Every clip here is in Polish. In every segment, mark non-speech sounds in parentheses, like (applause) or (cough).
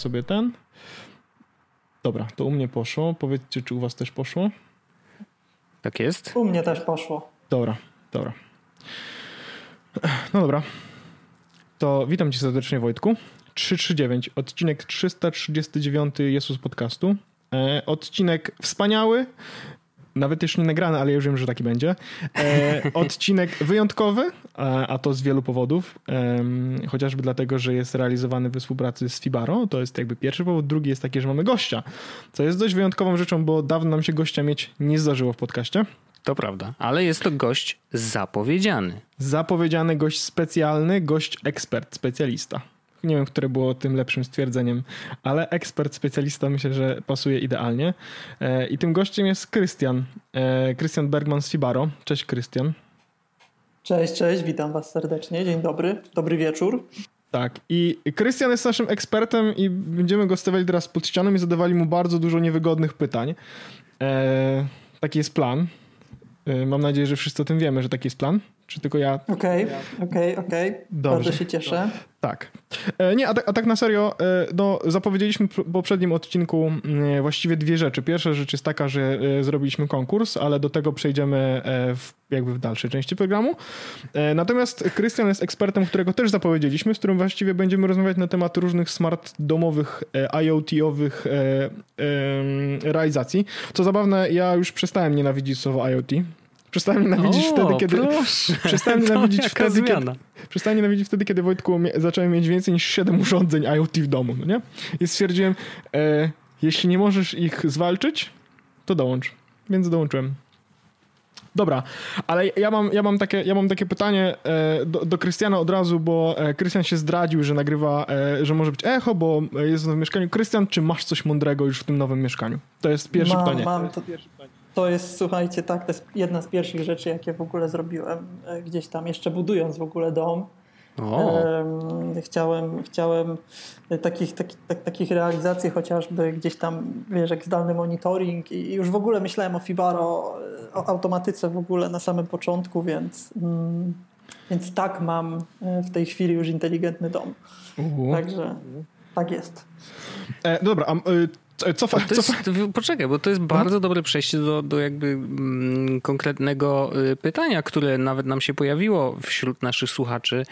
sobie ten. Dobra, to u mnie poszło. Powiedzcie, czy u was też poszło? Tak jest. U mnie też poszło. Dobra, dobra. No dobra. To witam cię serdecznie Wojtku. 339, odcinek 339 Jezus Podcastu. E, odcinek wspaniały, nawet już nie nagrany, ale ja już wiem, że taki będzie. E, (laughs) odcinek wyjątkowy, a, a, to z wielu powodów. E, chociażby dlatego, że jest realizowany we współpracy z Fibaro. To jest jakby pierwszy powód. Drugi jest taki, że mamy gościa, co jest dość wyjątkową rzeczą, bo dawno nam się gościa mieć nie zdarzyło w podcaście. To prawda, ale jest to gość zapowiedziany. Zapowiedziany gość specjalny, gość ekspert, specjalista. Nie wiem, które było tym lepszym stwierdzeniem, ale ekspert, specjalista myślę, że pasuje idealnie. E, I tym gościem jest Krystian. E, Krystian Bergman z Fibaro. Cześć Krystian. Cześć, cześć, witam was serdecznie. Dzień dobry, dobry wieczór. Tak, i Krystian jest naszym ekspertem i będziemy go stawiali teraz pod ścianą i zadawali mu bardzo dużo niewygodnych pytań. E, taki jest plan. Mam nadzieję, że wszyscy o tym wiemy, że taki jest plan. Czy tylko ja? Okej, okej, okej. Bardzo się cieszę. Tak. E, nie, a, tak, a tak na serio, e, no, zapowiedzieliśmy w poprzednim odcinku mm, właściwie dwie rzeczy. Pierwsza rzecz jest taka, że e, zrobiliśmy konkurs, ale do tego przejdziemy w, jakby w dalszej części programu. Natomiast Krystian jest ekspertem, którego też zapowiedzieliśmy, z którym właściwie będziemy rozmawiać na temat różnych smart domowych, IoT-owych realizacji. Co zabawne, ja już przestałem nienawidzić słowa IoT. Przestałem nienawidzić o, wtedy, kiedy. Proszę. (laughs) Przestałem (laughs) nienawidzić wtedy, zmiana. kiedy. Przestałem nienawidzić wtedy, kiedy Wojtku zacząłem mieć więcej niż 7 urządzeń IoT w domu, no nie? I stwierdziłem, e, jeśli nie możesz ich zwalczyć, to dołącz. Więc dołączyłem. Dobra, ale ja mam, ja mam, takie, ja mam takie pytanie e, do, do Krystiana od razu, bo e, Krystian się zdradził, że nagrywa, e, że może być echo, bo jest w nowym mieszkaniu. Krystian, czy masz coś mądrego już w tym nowym mieszkaniu? To jest pierwsze mam, pytanie. Mam, to, to jest, słuchajcie, tak, to jest jedna z pierwszych rzeczy, jakie w ogóle zrobiłem e, gdzieś tam, jeszcze budując w ogóle dom. Chciałem, chciałem takich, takich, tak, takich realizacji chociażby gdzieś tam, wiesz, jak zdalny monitoring i już w ogóle myślałem o Fibaro, o automatyce w ogóle na samym początku, więc, mm, więc tak mam e, w tej chwili już inteligentny dom. Uh. Także tak jest. E, dobra, a Cofa, to jest, Poczekaj, bo to jest bardzo no. dobre przejście do, do jakby mm, konkretnego y, pytania, które nawet nam się pojawiło wśród naszych słuchaczy,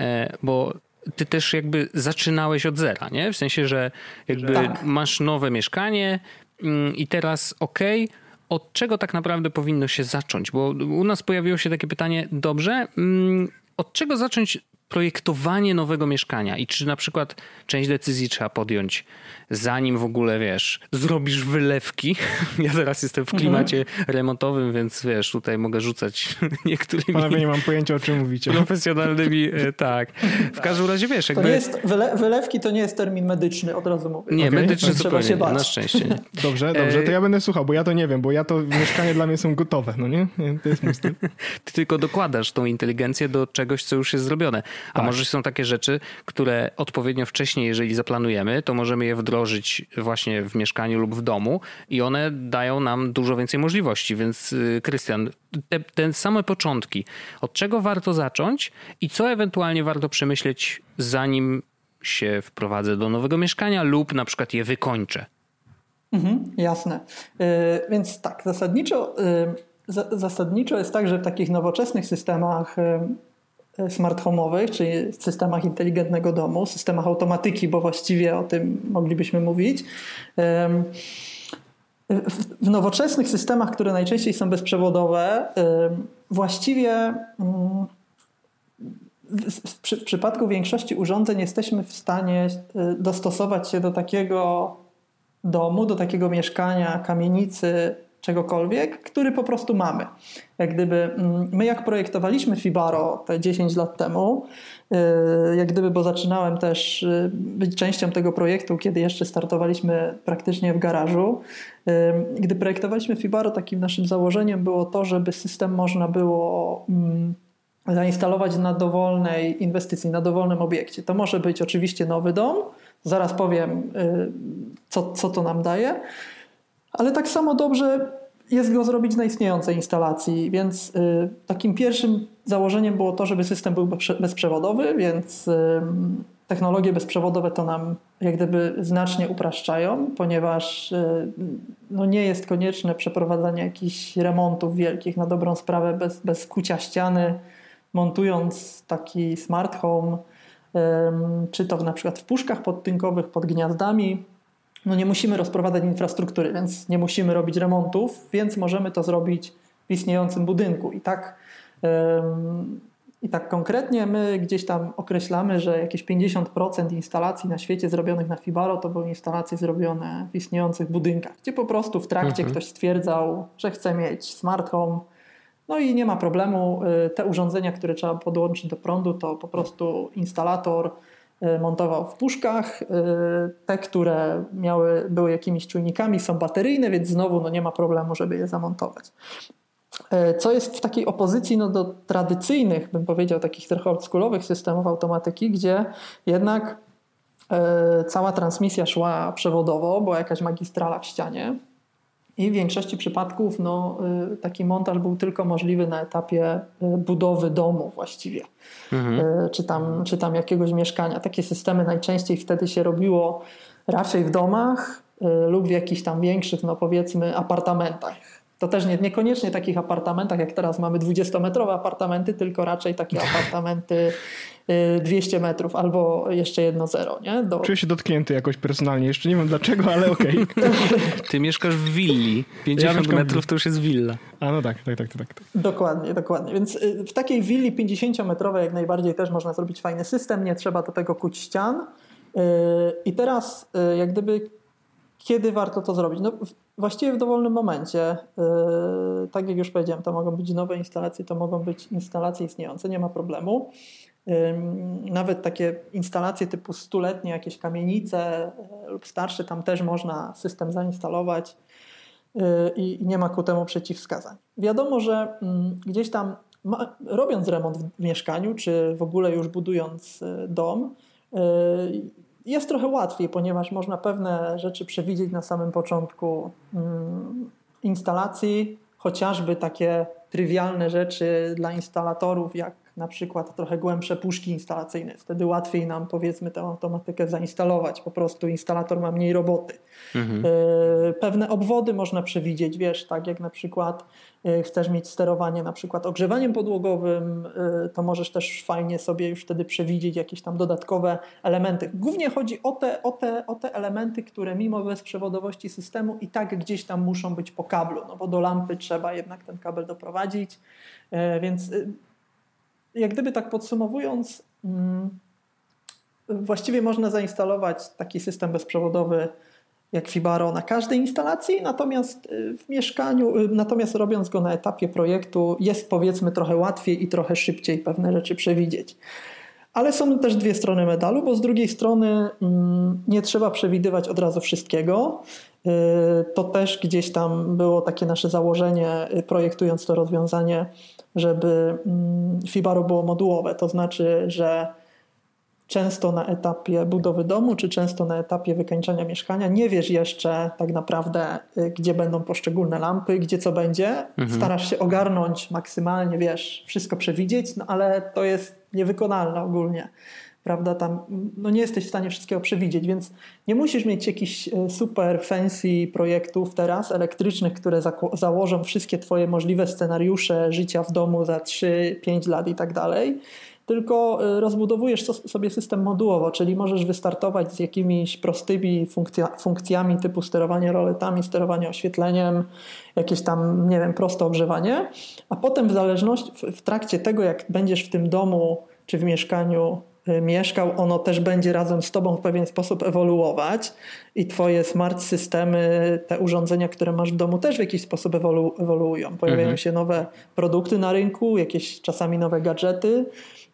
e, bo ty też jakby zaczynałeś od zera, nie? W sensie, że jakby tak. masz nowe mieszkanie mm, i teraz okej, okay, od czego tak naprawdę powinno się zacząć? Bo u nas pojawiło się takie pytanie, dobrze, mm, od czego zacząć projektowanie nowego mieszkania i czy na przykład część decyzji trzeba podjąć zanim w ogóle, wiesz, zrobisz wylewki. (laughs) Ja teraz jestem w mhm. klimacie mhm. remontowym, więc wiesz, tutaj mogę rzucać (laughs) niektórymi... Panowie, nie mam pojęcia, o czym mówicie. Profesjonalnymi, e, tak. W każdym razie, wiesz, jakby... To jest, wyle, wylewki to nie jest termin medyczny, od razu mówię. Nie, okay. medyczny no, zupełnie nie, na szczęście nie. (laughs) Dobrze, dobrze, to ja będę słuchał, bo ja to nie wiem, bo ja to, mieszkanie dla mnie są gotowe, no nie? To jest mój styl. Ty tylko dokładasz tą inteligencję do czegoś, co już jest zrobione. A tak. może są takie rzeczy, które odpowiednio wcześniej, jeżeli zaplanujemy, to możemy je wdrożyć właśnie w mieszkaniu lub w domu i one dają nam dużo więcej możliwości. Więc y, Krystian, te, te same początki, od czego warto zacząć i co ewentualnie warto przemyśleć, zanim się wprowadzę do nowego mieszkania lub na przykład je wykończę? Mhm, jasne. Yy, więc tak, zasadniczo, yy, zasadniczo jest tak, że w takich nowoczesnych systemach yy, smart home'owych, czyli systemach inteligentnego domu, systemach automatyki, bo właściwie o tym moglibyśmy mówić. W nowoczesnych systemach, które najczęściej są bezprzewodowe, właściwie mm, w, przypadku większości urządzeń jesteśmy w stanie e, dostosować się do takiego domu, do takiego mieszkania, kamienicy, czegokolwiek, który po prostu mamy. Jak gdyby mm, my jak projektowaliśmy Fibaro te 10 lat temu, y, jak gdyby, bo zaczynałem też y, być częścią tego projektu, kiedy jeszcze startowaliśmy praktycznie w garażu. Y, gdy projektowaliśmy Fibaro, takim naszym założeniem było to, żeby system można było mm, zainstalować na dowolnej inwestycji, na dowolnym obiekcie. To może być oczywiście nowy dom, zaraz powiem, co, co to nam daje ale tak samo dobrze jest go zrobić na istniejącej instalacji, więc y, takim pierwszym założeniem było to, żeby system był bezprzewodowy, więc technologie bezprzewodowe to nam jak gdyby znacznie upraszczają, ponieważ y, no nie jest konieczne przeprowadzanie jakichś remontów wielkich na dobrą sprawę bez, bez kucia ściany, montując taki smart home, czy to na przykład w puszkach podtynkowych pod gniazdami, no nie musimy rozprowadzać infrastruktury, więc nie musimy robić remontów, więc możemy to zrobić w istniejącym budynku. I tak, i tak konkretnie my gdzieś tam określamy, że jakieś 50% instalacji na świecie zrobionych na Fibaro to były instalacje zrobione w istniejących budynkach, gdzie po prostu w trakcie mhm. ktoś stwierdzał, że chce mieć smart home, no i nie ma problemu. Y, te urządzenia, które trzeba podłączyć do prądu, to po prostu instalator montował w puszkach. Y, te, które miały, były jakimiś czujnikami, są bateryjne, więc znowu no nie ma problemu, żeby je zamontować. Co jest w takiej opozycji no, do tradycyjnych, bym powiedział, takich trochę oldschoolowych systemów automatyki, gdzie jednak cała transmisja szła przewodowo, była jakaś magistrala w ścianie, i w większości przypadków no, y, taki montaż był tylko możliwy na etapie y, budowy domu właściwie, mhm. Y, czy, tam, czy tam jakiegoś mieszkania. Takie systemy najczęściej wtedy się robiło raczej w domach lub w jakichś tam większych, no powiedzmy, apartamentach. To też nie, niekoniecznie takich apartamentach, jak teraz mamy 20-metrowe apartamenty, tylko raczej takie apartamenty 200 metrów albo jeszcze jedno zero. Nie? Do... Czuję się dotknięty jakoś personalnie, jeszcze nie wiem dlaczego, ale okej. Okay. (laughs) Ty mieszkasz w willi, 50 ja metrów to już jest willa. A no tak, tak, tak, tak, tak. Dokładnie, dokładnie. Więc y, w takiej willi 50-metrowej jak najbardziej też można zrobić fajny system, nie trzeba do tego kuć ścian. Y, I teraz y, jak gdyby kiedy warto to zrobić? No, właściwie w dowolnym momencie. Tak jak już powiedziałem, to mogą być nowe instalacje, to mogą być instalacje istniejące, nie ma problemu. Nawet takie instalacje typu stuletnie, jakieś kamienice e, lub starsze, tam też można system zainstalować e, i nie ma ku temu przeciwwskazań. Wiadomo, że mm, gdzieś tam robiąc remont w mieszkaniu, czy w ogóle już budując dom, jest trochę łatwiej, ponieważ można pewne rzeczy przewidzieć na samym początku mm, instalacji, chociażby takie trywialne rzeczy dla instalatorów, jak na przykład trochę głębsze puszki instalacyjne. Wtedy łatwiej nam powiedzmy tę automatykę zainstalować. Po prostu instalator ma mniej roboty. Mhm. E, pewne obwody można przewidzieć, wiesz, tak jak na przykład e, chcesz mieć sterowanie na przykład ogrzewaniem podłogowym, e, to możesz też fajnie sobie już wtedy przewidzieć jakieś tam dodatkowe elementy. Głównie chodzi o te, o te, o te elementy, które mimo bezprzewodowości systemu i tak gdzieś tam muszą być po kablu, no bo do lampy trzeba jednak ten kabel doprowadzić, więc jak gdyby tak podsumowując, mm, właściwie można zainstalować taki system bezprzewodowy jak Fibaro na każdej instalacji, natomiast y, w mieszkaniu, y, natomiast robiąc go na etapie projektu jest powiedzmy trochę łatwiej i trochę szybciej pewne rzeczy przewidzieć. Ale są też dwie strony medalu, bo z drugiej strony mm, nie trzeba przewidywać od razu wszystkiego. Y, to też gdzieś tam było takie nasze założenie, projektując to rozwiązanie, żeby mm, Fibaro było modułowe. To znaczy, że często na etapie budowy domu, czy często na etapie wykańczania mieszkania nie wiesz jeszcze tak naprawdę, y, gdzie będą poszczególne lampy, gdzie co będzie. Mhm. Starasz się ogarnąć maksymalnie, wiesz, wszystko przewidzieć, no ale to jest niewykonalne ogólnie. Prawda, tam no nie jesteś w stanie wszystkiego przewidzieć, więc nie musisz mieć jakichś y, super fancy projektów teraz elektrycznych, które założą wszystkie Twoje możliwe scenariusze życia w domu za 3-5 lat i tak dalej tylko y, rozbudowujesz sobie system modułowo, czyli możesz wystartować z jakimiś prostymi funkcjami typu sterowanie roletami, sterowanie oświetleniem, jakieś tam, nie wiem, proste ogrzewanie, a potem w zależności, w trakcie tego, jak będziesz w tym domu czy w mieszkaniu mieszkał, ono też będzie razem z tobą w pewien sposób ewoluować i twoje smart systemy, te urządzenia, które masz w domu też w jakiś sposób ewolu ewoluują. Pojawiają mhm. się nowe produkty na rynku, jakieś czasami nowe gadżety,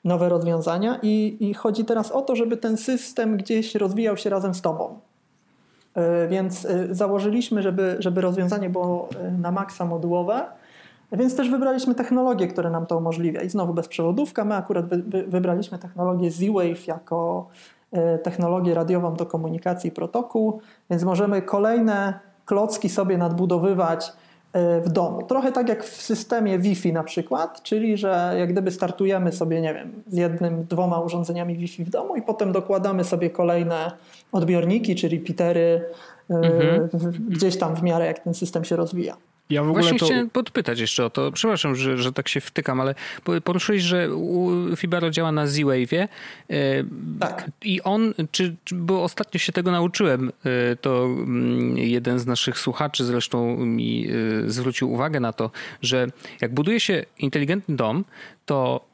nowe rozwiązania i, i chodzi teraz o to, żeby ten system gdzieś rozwijał się razem z tobą. E, więc e, założyliśmy, żeby, żeby rozwiązanie było na maksa modułowe, więc też wybraliśmy technologię, która nam to umożliwia. I znowu bezprzewodówka. My akurat wy, wy, wybraliśmy technologię Z-Wave jako technologię radiową do komunikacji protokół, więc możemy kolejne klocki sobie nadbudowywać w domu. Trochę tak jak w systemie Wi-Fi na przykład, czyli że jak gdyby startujemy sobie, nie wiem, z jednym, dwoma urządzeniami Wi-Fi w domu i potem dokładamy sobie kolejne odbiorniki, czyli pitery mhm. gdzieś tam w miarę jak ten system się rozwija. Ja w ogóle Właśnie to... chciałem podpytać jeszcze o to. Przepraszam, że, że tak się wtykam, ale poruszyłeś, że Fibaro działa na Z-Wave'ie. E, tak. I on, czy, bo ostatnio się tego nauczyłem, e, to mm, jeden z naszych słuchaczy zresztą mi e, zwrócił uwagę na to, że jak buduje się inteligentny dom, to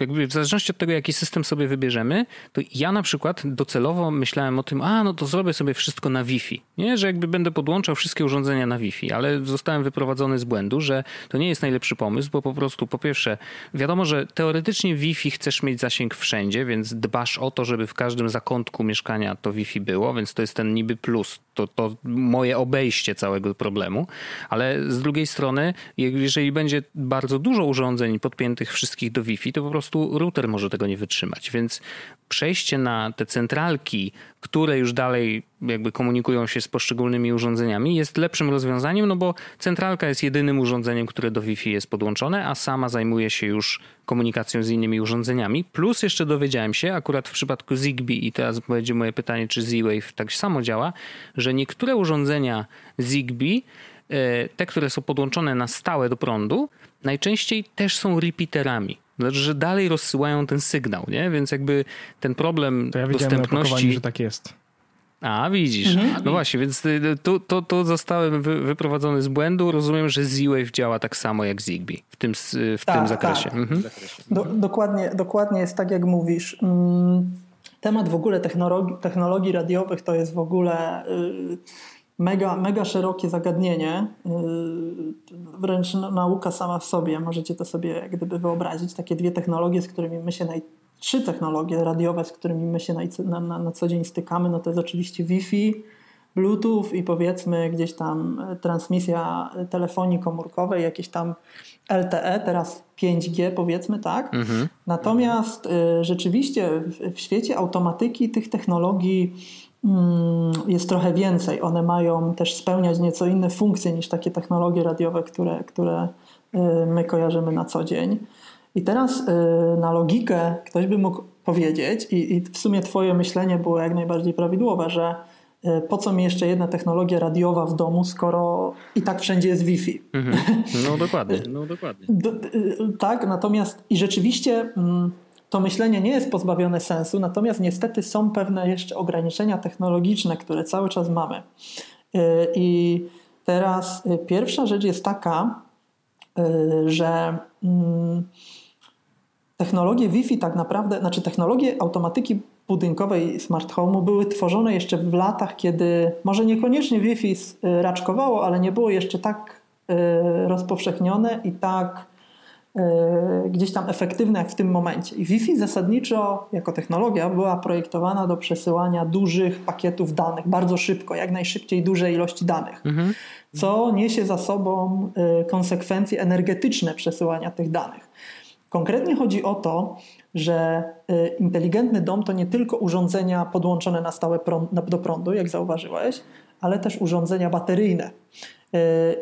jakby w zależności od tego, jaki system sobie wybierzemy, to ja na przykład docelowo myślałem o tym, a no to zrobię sobie wszystko na Wi-Fi. Nie, że jakby będę podłączał wszystkie urządzenia na Wi-Fi, ale zostałem wyprowadzony z błędu, że to nie jest najlepszy pomysł, bo po prostu po pierwsze, wiadomo, że teoretycznie Wi-Fi chcesz mieć zasięg wszędzie, więc dbasz o to, żeby w każdym zakątku mieszkania to Wi-Fi było, więc to jest ten niby plus, to, to moje obejście całego problemu, ale z drugiej strony, jeżeli będzie bardzo dużo urządzeń podpiętych wszystkich do Wi-Fi, to po prostu prostu router może tego nie wytrzymać. Więc przejście na te centralki, które już dalej jakby komunikują się z poszczególnymi urządzeniami, jest lepszym rozwiązaniem, no bo centralka jest jedynym urządzeniem, które do Wi-Fi jest podłączone, a sama zajmuje się już komunikacją z innymi urządzeniami. Plus jeszcze dowiedziałem się, akurat w przypadku Zigbee, i teraz będzie moje pytanie, czy Z-Wave tak samo działa, że niektóre urządzenia Zigbee e, te, które są podłączone na stałe do prądu, najczęściej też są repeaterami. Znaczy, że dalej rozsyłają ten sygnał, nie? Więc jakby ten problem to ja dostępności... że tak jest. A, widzisz. Mhm. No właśnie, więc tu, tu, tu zostałem wyprowadzony z błędu. Rozumiem, że Z-Wave działa tak samo jak Zigbee w tym, w tak, tym zakresie. Tak. Mhm. Do, dokładnie, dokładnie jest tak, jak mówisz. Mm, temat w ogóle technologii, technologii radiowych to jest w ogóle... Yy, mega, mega szerokie zagadnienie, yy, wręcz nauka sama w sobie. Możecie to sobie jak gdyby wyobrazić. Takie dwie technologie, z którymi my się naj... trzy technologie radiowe, z którymi my się na, na, na co dzień stykamy, no to jest oczywiście Wi-Fi, Bluetooth i powiedzmy gdzieś tam transmisja telefonii komórkowej, jakieś tam LTE, teraz 5G powiedzmy, tak? Mhm. Natomiast y, rzeczywiście w, w świecie automatyki tych technologii jest trochę więcej. One mają też spełniać nieco inne funkcje niż takie technologie radiowe, które, które y, my kojarzymy na co dzień. I teraz y, na logikę ktoś by mógł powiedzieć, i, i w sumie Twoje myślenie było jak najbardziej prawidłowe, że y, po co mi jeszcze jedna technologia radiowa w domu, skoro i tak wszędzie jest Wi-Fi. Mhm. No dokładnie. (laughs) No, dokładnie. tak, natomiast i rzeczywiście mm, to myślenie nie jest pozbawione sensu, natomiast niestety są pewne jeszcze ograniczenia technologiczne, które cały czas mamy. Y, I teraz y, pierwsza rzecz jest taka, y, że mm, technologie Wi-Fi tak naprawdę, znaczy technologie automatyki budynkowej smart home'u były tworzone jeszcze w latach, kiedy może niekoniecznie Wi-Fi raczkowało, ale nie było jeszcze tak rozpowszechnione i tak gdzieś tam efektywne jak w tym momencie. I Wi-Fi zasadniczo jako technologia była projektowana do przesyłania dużych pakietów danych bardzo szybko, jak najszybciej duże ilości danych, mhm. co niesie za sobą e, konsekwencje energetyczne przesyłania tych danych. Konkretnie chodzi o to, że e, inteligentny dom to nie tylko urządzenia podłączone na stałe do prądu, jak zauważyłeś, ale też urządzenia bateryjne.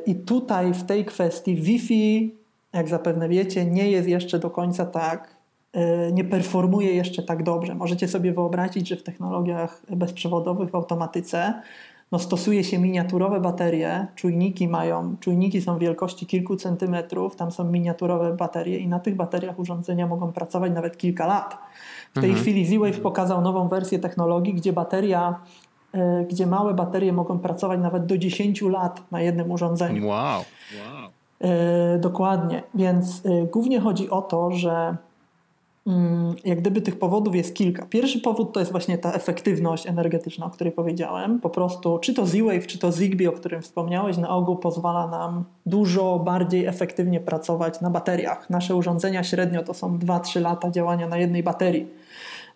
I tutaj w tej kwestii Wi-Fi jak zapewne wiecie, nie jest jeszcze do końca tak, e, nie performuje jeszcze tak dobrze. Możecie sobie wyobrazić, że w technologiach bezprzewodowych, w automatyce, no stosuje się miniaturowe baterie, czujniki mają, czujniki są wielkości kilku centymetrów, tam są miniaturowe baterie i na tych bateriach urządzenia mogą pracować nawet kilka lat. W tej mhm. chwili Z-Wave pokazał nową wersję technologii, gdzie bateria e, gdzie małe baterie mogą pracować nawet do 10 lat na jednym urządzeniu. Wow. wow. E, dokładnie. Więc e, głównie chodzi o to, że mm, jak gdyby tych powodów jest kilka. Pierwszy powód to jest właśnie ta efektywność energetyczna, o której powiedziałem. Po prostu, czy to Z-Wave, czy to Zigbee, o którym wspomniałeś, na ogół pozwala nam dużo bardziej efektywnie pracować na bateriach. Nasze urządzenia średnio to są 2-3 lata działania na jednej baterii.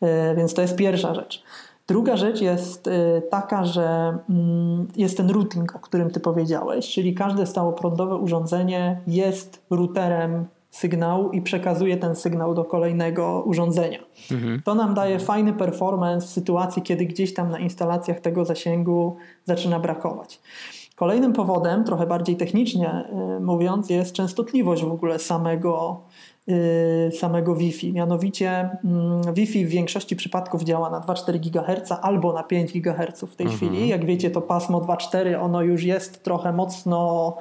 E, więc to jest pierwsza rzecz. Druga rzecz jest y, taka, że mm, jest ten routing, o którym ty powiedziałeś, czyli każde stałoprądowe urządzenie jest routerem sygnału i przekazuje ten sygnał do kolejnego urządzenia. Mhm. To nam daje fajny performance w sytuacji, kiedy gdzieś tam na instalacjach tego zasięgu zaczyna brakować. Kolejnym powodem, trochę bardziej technicznie mówiąc, jest częstotliwość w ogóle samego, samego Wi-Fi. Mianowicie mm, Wi-Fi w większości przypadków działa na 2,4 GHz albo na 5 GHz w tej mhm. chwili. Jak wiecie, to pasmo 2,4 ono już jest trochę mocno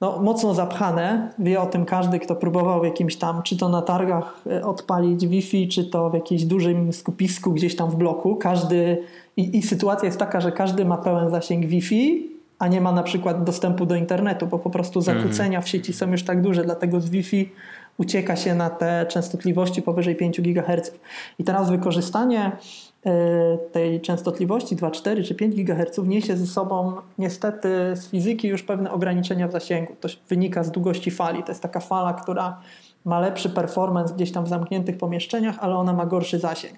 no, mocno zapchane. Wie o tym każdy, kto próbował jakimś tam, czy to na targach e, odpalić Wi-Fi, czy to w jakimś dużym skupisku gdzieś tam w bloku. Każdy i, i sytuacja jest taka, że każdy ma pełen zasięg Wi-Fi, a nie ma na przykład dostępu do internetu, bo po prostu zakłócenia w sieci są już tak duże, dlatego z Wi-Fi ucieka się na te częstotliwości powyżej 5 GHz. I teraz wykorzystanie E, tej częstotliwości 2,4 czy 5 GHz niesie ze sobą niestety z fizyki już pewne ograniczenia w zasięgu. To wynika z długości fali. To jest taka fala, która ma lepszy performance gdzieś tam w zamkniętych pomieszczeniach, ale ona ma gorszy zasięg.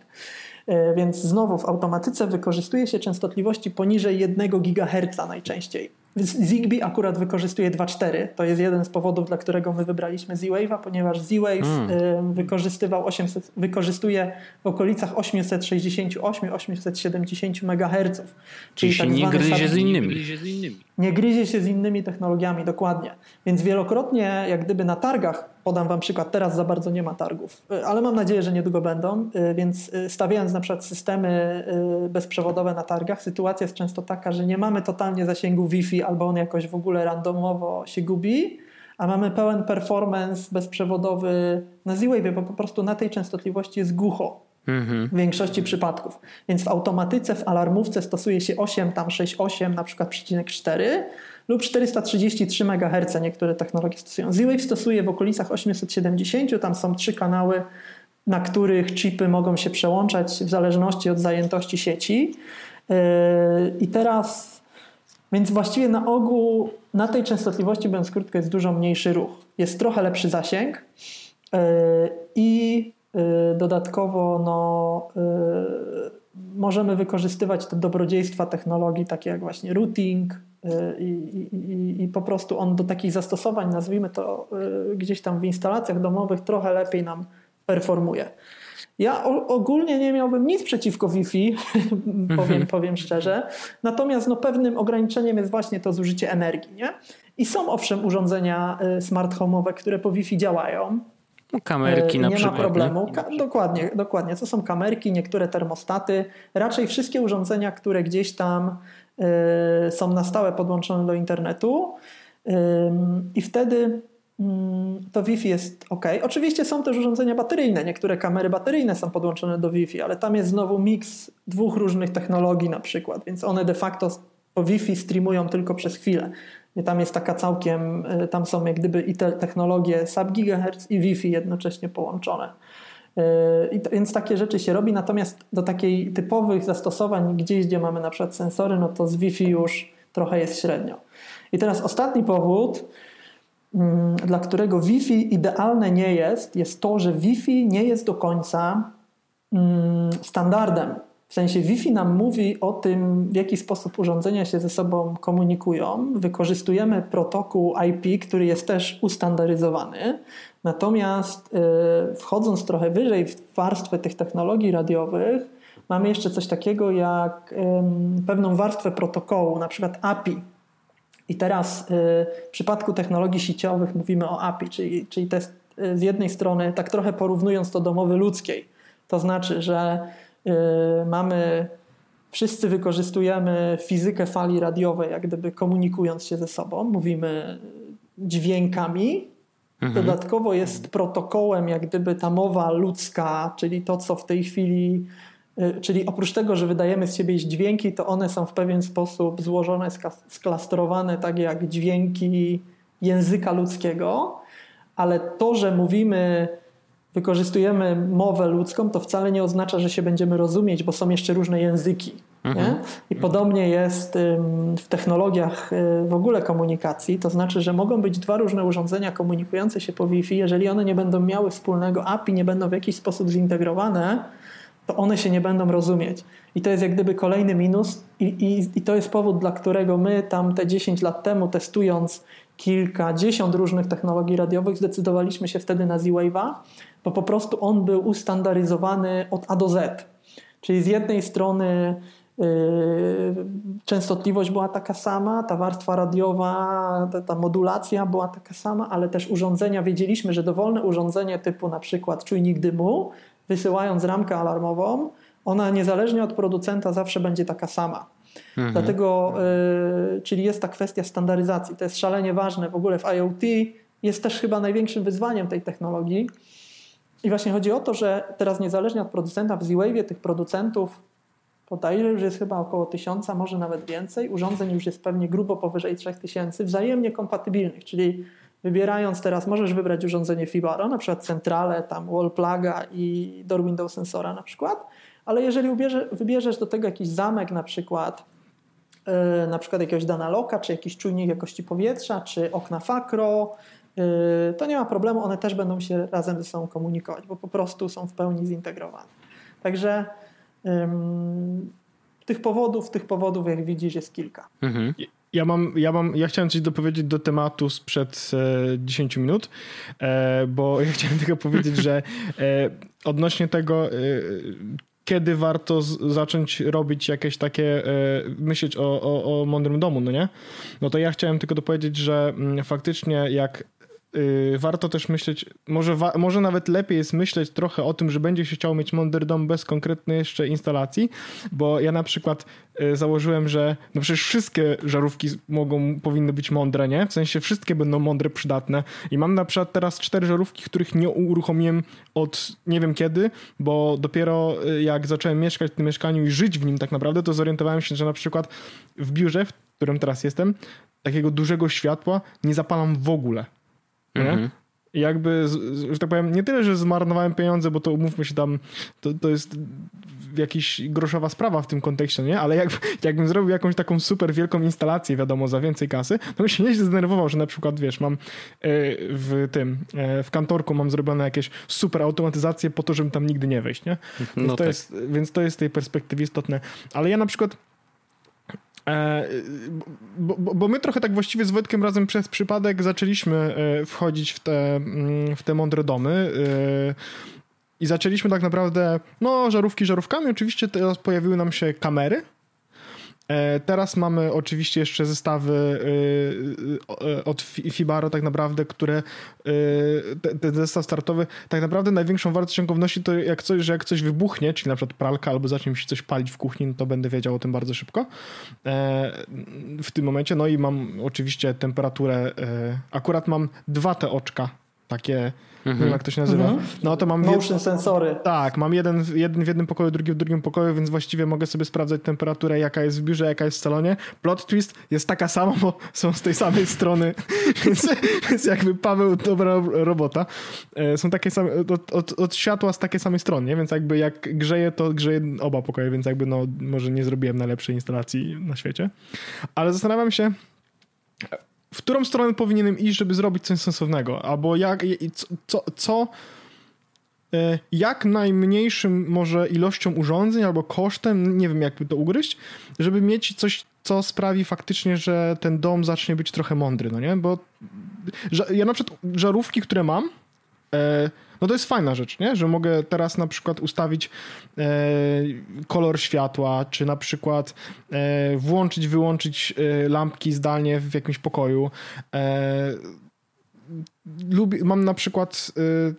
E, więc znowu w automatyce wykorzystuje się częstotliwości poniżej 1 GHz najczęściej. Zigbee akurat wykorzystuje 2.4. To jest jeden z powodów, dla którego my wybraliśmy Z-Wave'a, ponieważ Z-Wave mm. wykorzystywał 800, wykorzystuje w okolicach 868-870 MHz. Czyli, czyli tak nie gryzie z innymi. Nie gryzie się z innymi technologiami, dokładnie. Więc wielokrotnie, jak gdyby na targach, podam wam przykład, teraz za bardzo nie ma targów, y, ale mam nadzieję, że niedługo będą, y, więc y, stawiając na przykład systemy bezprzewodowe na targach, sytuacja jest często taka, że nie mamy totalnie zasięgu Wi-Fi albo on jakoś w ogóle randomowo się gubi, a mamy pełen performance bezprzewodowy na Z-Wave, bo po prostu na tej częstotliwości jest głucho w większości przypadków. Więc w automatyce, w alarmówce stosuje się 8, tam 6,8 na przykład przecinek 4 lub 433 MHz niektóre technologie stosują. Z-Wave stosuje w okolicach 870, tam są trzy kanały, na których chipy mogą się przełączać w zależności od zajętości sieci. Yy, I teraz, więc właściwie na ogół na tej częstotliwości, biorąc krótko, jest dużo mniejszy ruch. Jest trochę lepszy zasięg yy, i dodatkowo no, y, możemy wykorzystywać te dobrodziejstwa technologii, takie jak właśnie routing y, i, i, i, po prostu on do takich zastosowań, nazwijmy to gdzieś tam w instalacjach domowych, trochę lepiej nam performuje. Ja ogólnie nie miałbym nic przeciwko Wi-Fi, (laughs) powiem, mhm. powiem szczerze. Natomiast no, pewnym ograniczeniem jest właśnie to zużycie energii. Nie? I są owszem urządzenia smart home'owe, które po Wi-Fi działają. No, kamerki na nie przykład. Nie ma problemu. Ka dokładnie, dokładnie. To są kamerki, niektóre termostaty. Raczej wszystkie urządzenia, które gdzieś tam y, są na stałe podłączone do internetu. Y, I wtedy y, to Wi-Fi jest ok. Oczywiście są też urządzenia bateryjne. Niektóre kamery bateryjne są podłączone do Wi-Fi, ale tam jest znowu miks dwóch różnych technologii na przykład, więc one de facto po Wi-Fi streamują tylko przez chwilę. Tam jest taka całkiem, y, tam są jak gdyby i te technologie sub-gigahertz i Wi-Fi jednocześnie połączone. Y, I to, więc takie rzeczy się robi, natomiast do takich typowych zastosowań, gdzieś gdzie mamy na przykład sensory, no to z Wi-Fi już trochę jest średnio. I teraz ostatni powód, mm, dla którego Wi-Fi idealne nie jest, jest to, że Wi-Fi nie jest do końca mm, standardem w sensie Wi-Fi nam mówi o tym, w jaki sposób urządzenia się ze sobą komunikują. Wykorzystujemy protokół IP, który jest też ustandaryzowany. Natomiast yy, wchodząc trochę wyżej w warstwę tych technologii radiowych, mamy jeszcze coś takiego jak pewną warstwę protokołu, na przykład API. I teraz yy, w przypadku technologii sieciowych mówimy o API, czyli, czyli to jest y, z jednej strony, tak trochę porównując to do mowy ludzkiej, to znaczy, że Y, mamy, wszyscy wykorzystujemy fizykę fali radiowej, jak gdyby komunikując się ze sobą, mówimy dźwiękami. Mhm. Dodatkowo jest protokołem, jak gdyby ta mowa ludzka, czyli to, co w tej chwili y, Czyli oprócz tego, że wydajemy z siebie dźwięki, to one są w pewien sposób złożone, sklastrowane tak jak dźwięki języka ludzkiego, ale to, że mówimy wykorzystujemy mowę ludzką, to wcale nie oznacza, że się będziemy rozumieć, bo są jeszcze różne języki. Mhm. I podobnie jest w technologiach y, w ogóle komunikacji, to znaczy, że mogą być dwa różne urządzenia komunikujące się po Wi-Fi, jeżeli one nie będą miały wspólnego API, nie będą w jakiś sposób zintegrowane, to one się nie będą rozumieć. I to jest jak gdyby kolejny minus, i, i, i to jest powód, dla którego my tam te 10 lat temu, testując kilkadziesiąt różnych technologii radiowych, zdecydowaliśmy się wtedy na Z-Wave'a, bo po prostu on był ustandaryzowany od A do Z. Czyli z jednej strony yy, częstotliwość była taka sama, ta warstwa radiowa, ta, ta, modulacja była taka sama, ale też urządzenia, wiedzieliśmy, że dowolne urządzenie typu na przykład czujnik dymu, wysyłając ramkę alarmową, ona niezależnie od producenta zawsze będzie taka sama. Mhm. Dlatego, y, czyli jest ta kwestia standaryzacji. To jest szalenie ważne w ogóle w IoT. Jest też chyba największym wyzwaniem tej technologii. I właśnie chodzi o to, że teraz niezależnie od producenta w Z-Wave tych producentów podaję, że jest chyba około tysiąca, może nawet więcej. Urządzeń już jest pewnie grubo powyżej 3000, wzajemnie kompatybilnych, czyli wybierając teraz, możesz wybrać urządzenie Fibaro, na przykład centralę, tam wall pluga i door window sensora na przykład, ale jeżeli wybierzesz do tego jakiś zamek na przykład, na przykład jakiegoś Danaloka, czy jakiś czujnik jakości powietrza, czy okna Fakro, yy, to nie ma problemu, one też będą się razem ze sobą komunikować, bo po prostu są w pełni zintegrowane. Także tych powodów, tych powodów, jak widzisz, jest kilka. Mhm. Ja mam, ja mam, ja chciałem coś dopowiedzieć do tematu sprzed e, 10 minut, e, bo (laughs) ja chciałem tylko powiedzieć, że e, odnośnie tego, e, kiedy warto z, zacząć robić jakieś takie, e, myśleć o, o, o mądrym domu, no nie? No to ja chciałem tylko dopowiedzieć, że mm, faktycznie jak warto też myśleć, może, może nawet lepiej jest myśleć trochę o tym, że będzie się chciało mieć mądry dom bez konkretnej jeszcze instalacji, bo ja na przykład yy, założyłem, że no przecież wszystkie żarówki mogą, powinny być mądre, nie? W sensie wszystkie będą mądre, przydatne i mam na przykład teraz cztery żarówki, których nie uruchomiłem od nie wiem kiedy, bo dopiero yy, jak zacząłem mieszkać w tym mieszkaniu i żyć w nim tak naprawdę, to zorientowałem się, że na przykład w biurze, w którym teraz jestem, takiego dużego światła nie zapalam w ogóle. Mhm. I jakby, że tak powiem, nie tyle, że zmarnowałem pieniądze, bo to umówmy się tam, to, to jest jakaś groszowa sprawa w tym kontekście, nie? Ale jak, (laughs) jakbym zrobił jakąś taką super wielką instalację, wiadomo, za więcej kasy, to bym się nieźle zdenerwował, że na przykład, wiesz, mam e, w tym, e, w kantorku mam zrobione jakieś super automatyzacje po to, żeby tam nigdy nie wejść, nie? Więc, no to, tak. jest, więc to jest z tej perspektywy istotne. Ale ja na przykład bo, bo, bo, my trochę tak właściwie z Wojtkiem razem przez przypadek zaczęliśmy e, wchodzić w te, mm, w te mądre domy. E, I zaczęliśmy tak naprawdę, no, żarówki żarówkami. Oczywiście teraz pojawiły nam się kamery E, teraz mamy oczywiście jeszcze zestawy e, e, od Fibaro tak naprawdę, które ten zestaw startowy tak naprawdę największą wartość ciągowności to jak coś, że jak coś wybuchnie, czyli na przykład pralka albo zacznie mi się coś palić w kuchni, no to będę wiedział o tym bardzo szybko w tym momencie. No i mam oczywiście temperaturę, akurat mam dwa te oczka takie Mhm. Nie wiem, jak to się nazywa. Mhm. No to mam. Motion jed... sensory. Tak, mam jeden, jeden w jednym pokoju, drugi w drugim pokoju, więc właściwie mogę sobie sprawdzać temperaturę, jaka jest w biurze, jaka jest w salonie. Plot twist jest taka sama, bo są z tej samej strony, (laughs) więc, więc jakby Paweł dobra robota. E, są takie same, od, od, od, światła z takiej samej strony, nie? więc jakby jak grzeje, to grzeje oba pokoje, więc jakby no może nie zrobiłem najlepszej instalacji na świecie. Ale zastanawiam się, w którą stronę powinienem iść, żeby zrobić coś sensownego, albo jak, co, co e, jak najmniejszym może ilością urządzeń albo kosztem, nie wiem jakby to ugryźć, żeby mieć coś, co sprawi faktycznie, że ten dom zacznie być trochę mądry, no nie? Bo ja na przykład żarówki, które mam, e, no to jest fajna rzecz, nie? że mogę teraz na przykład ustawić e, kolor światła, czy na przykład e, włączyć, wyłączyć e, lampki zdalnie w jakimś pokoju. E, mam na przykład e,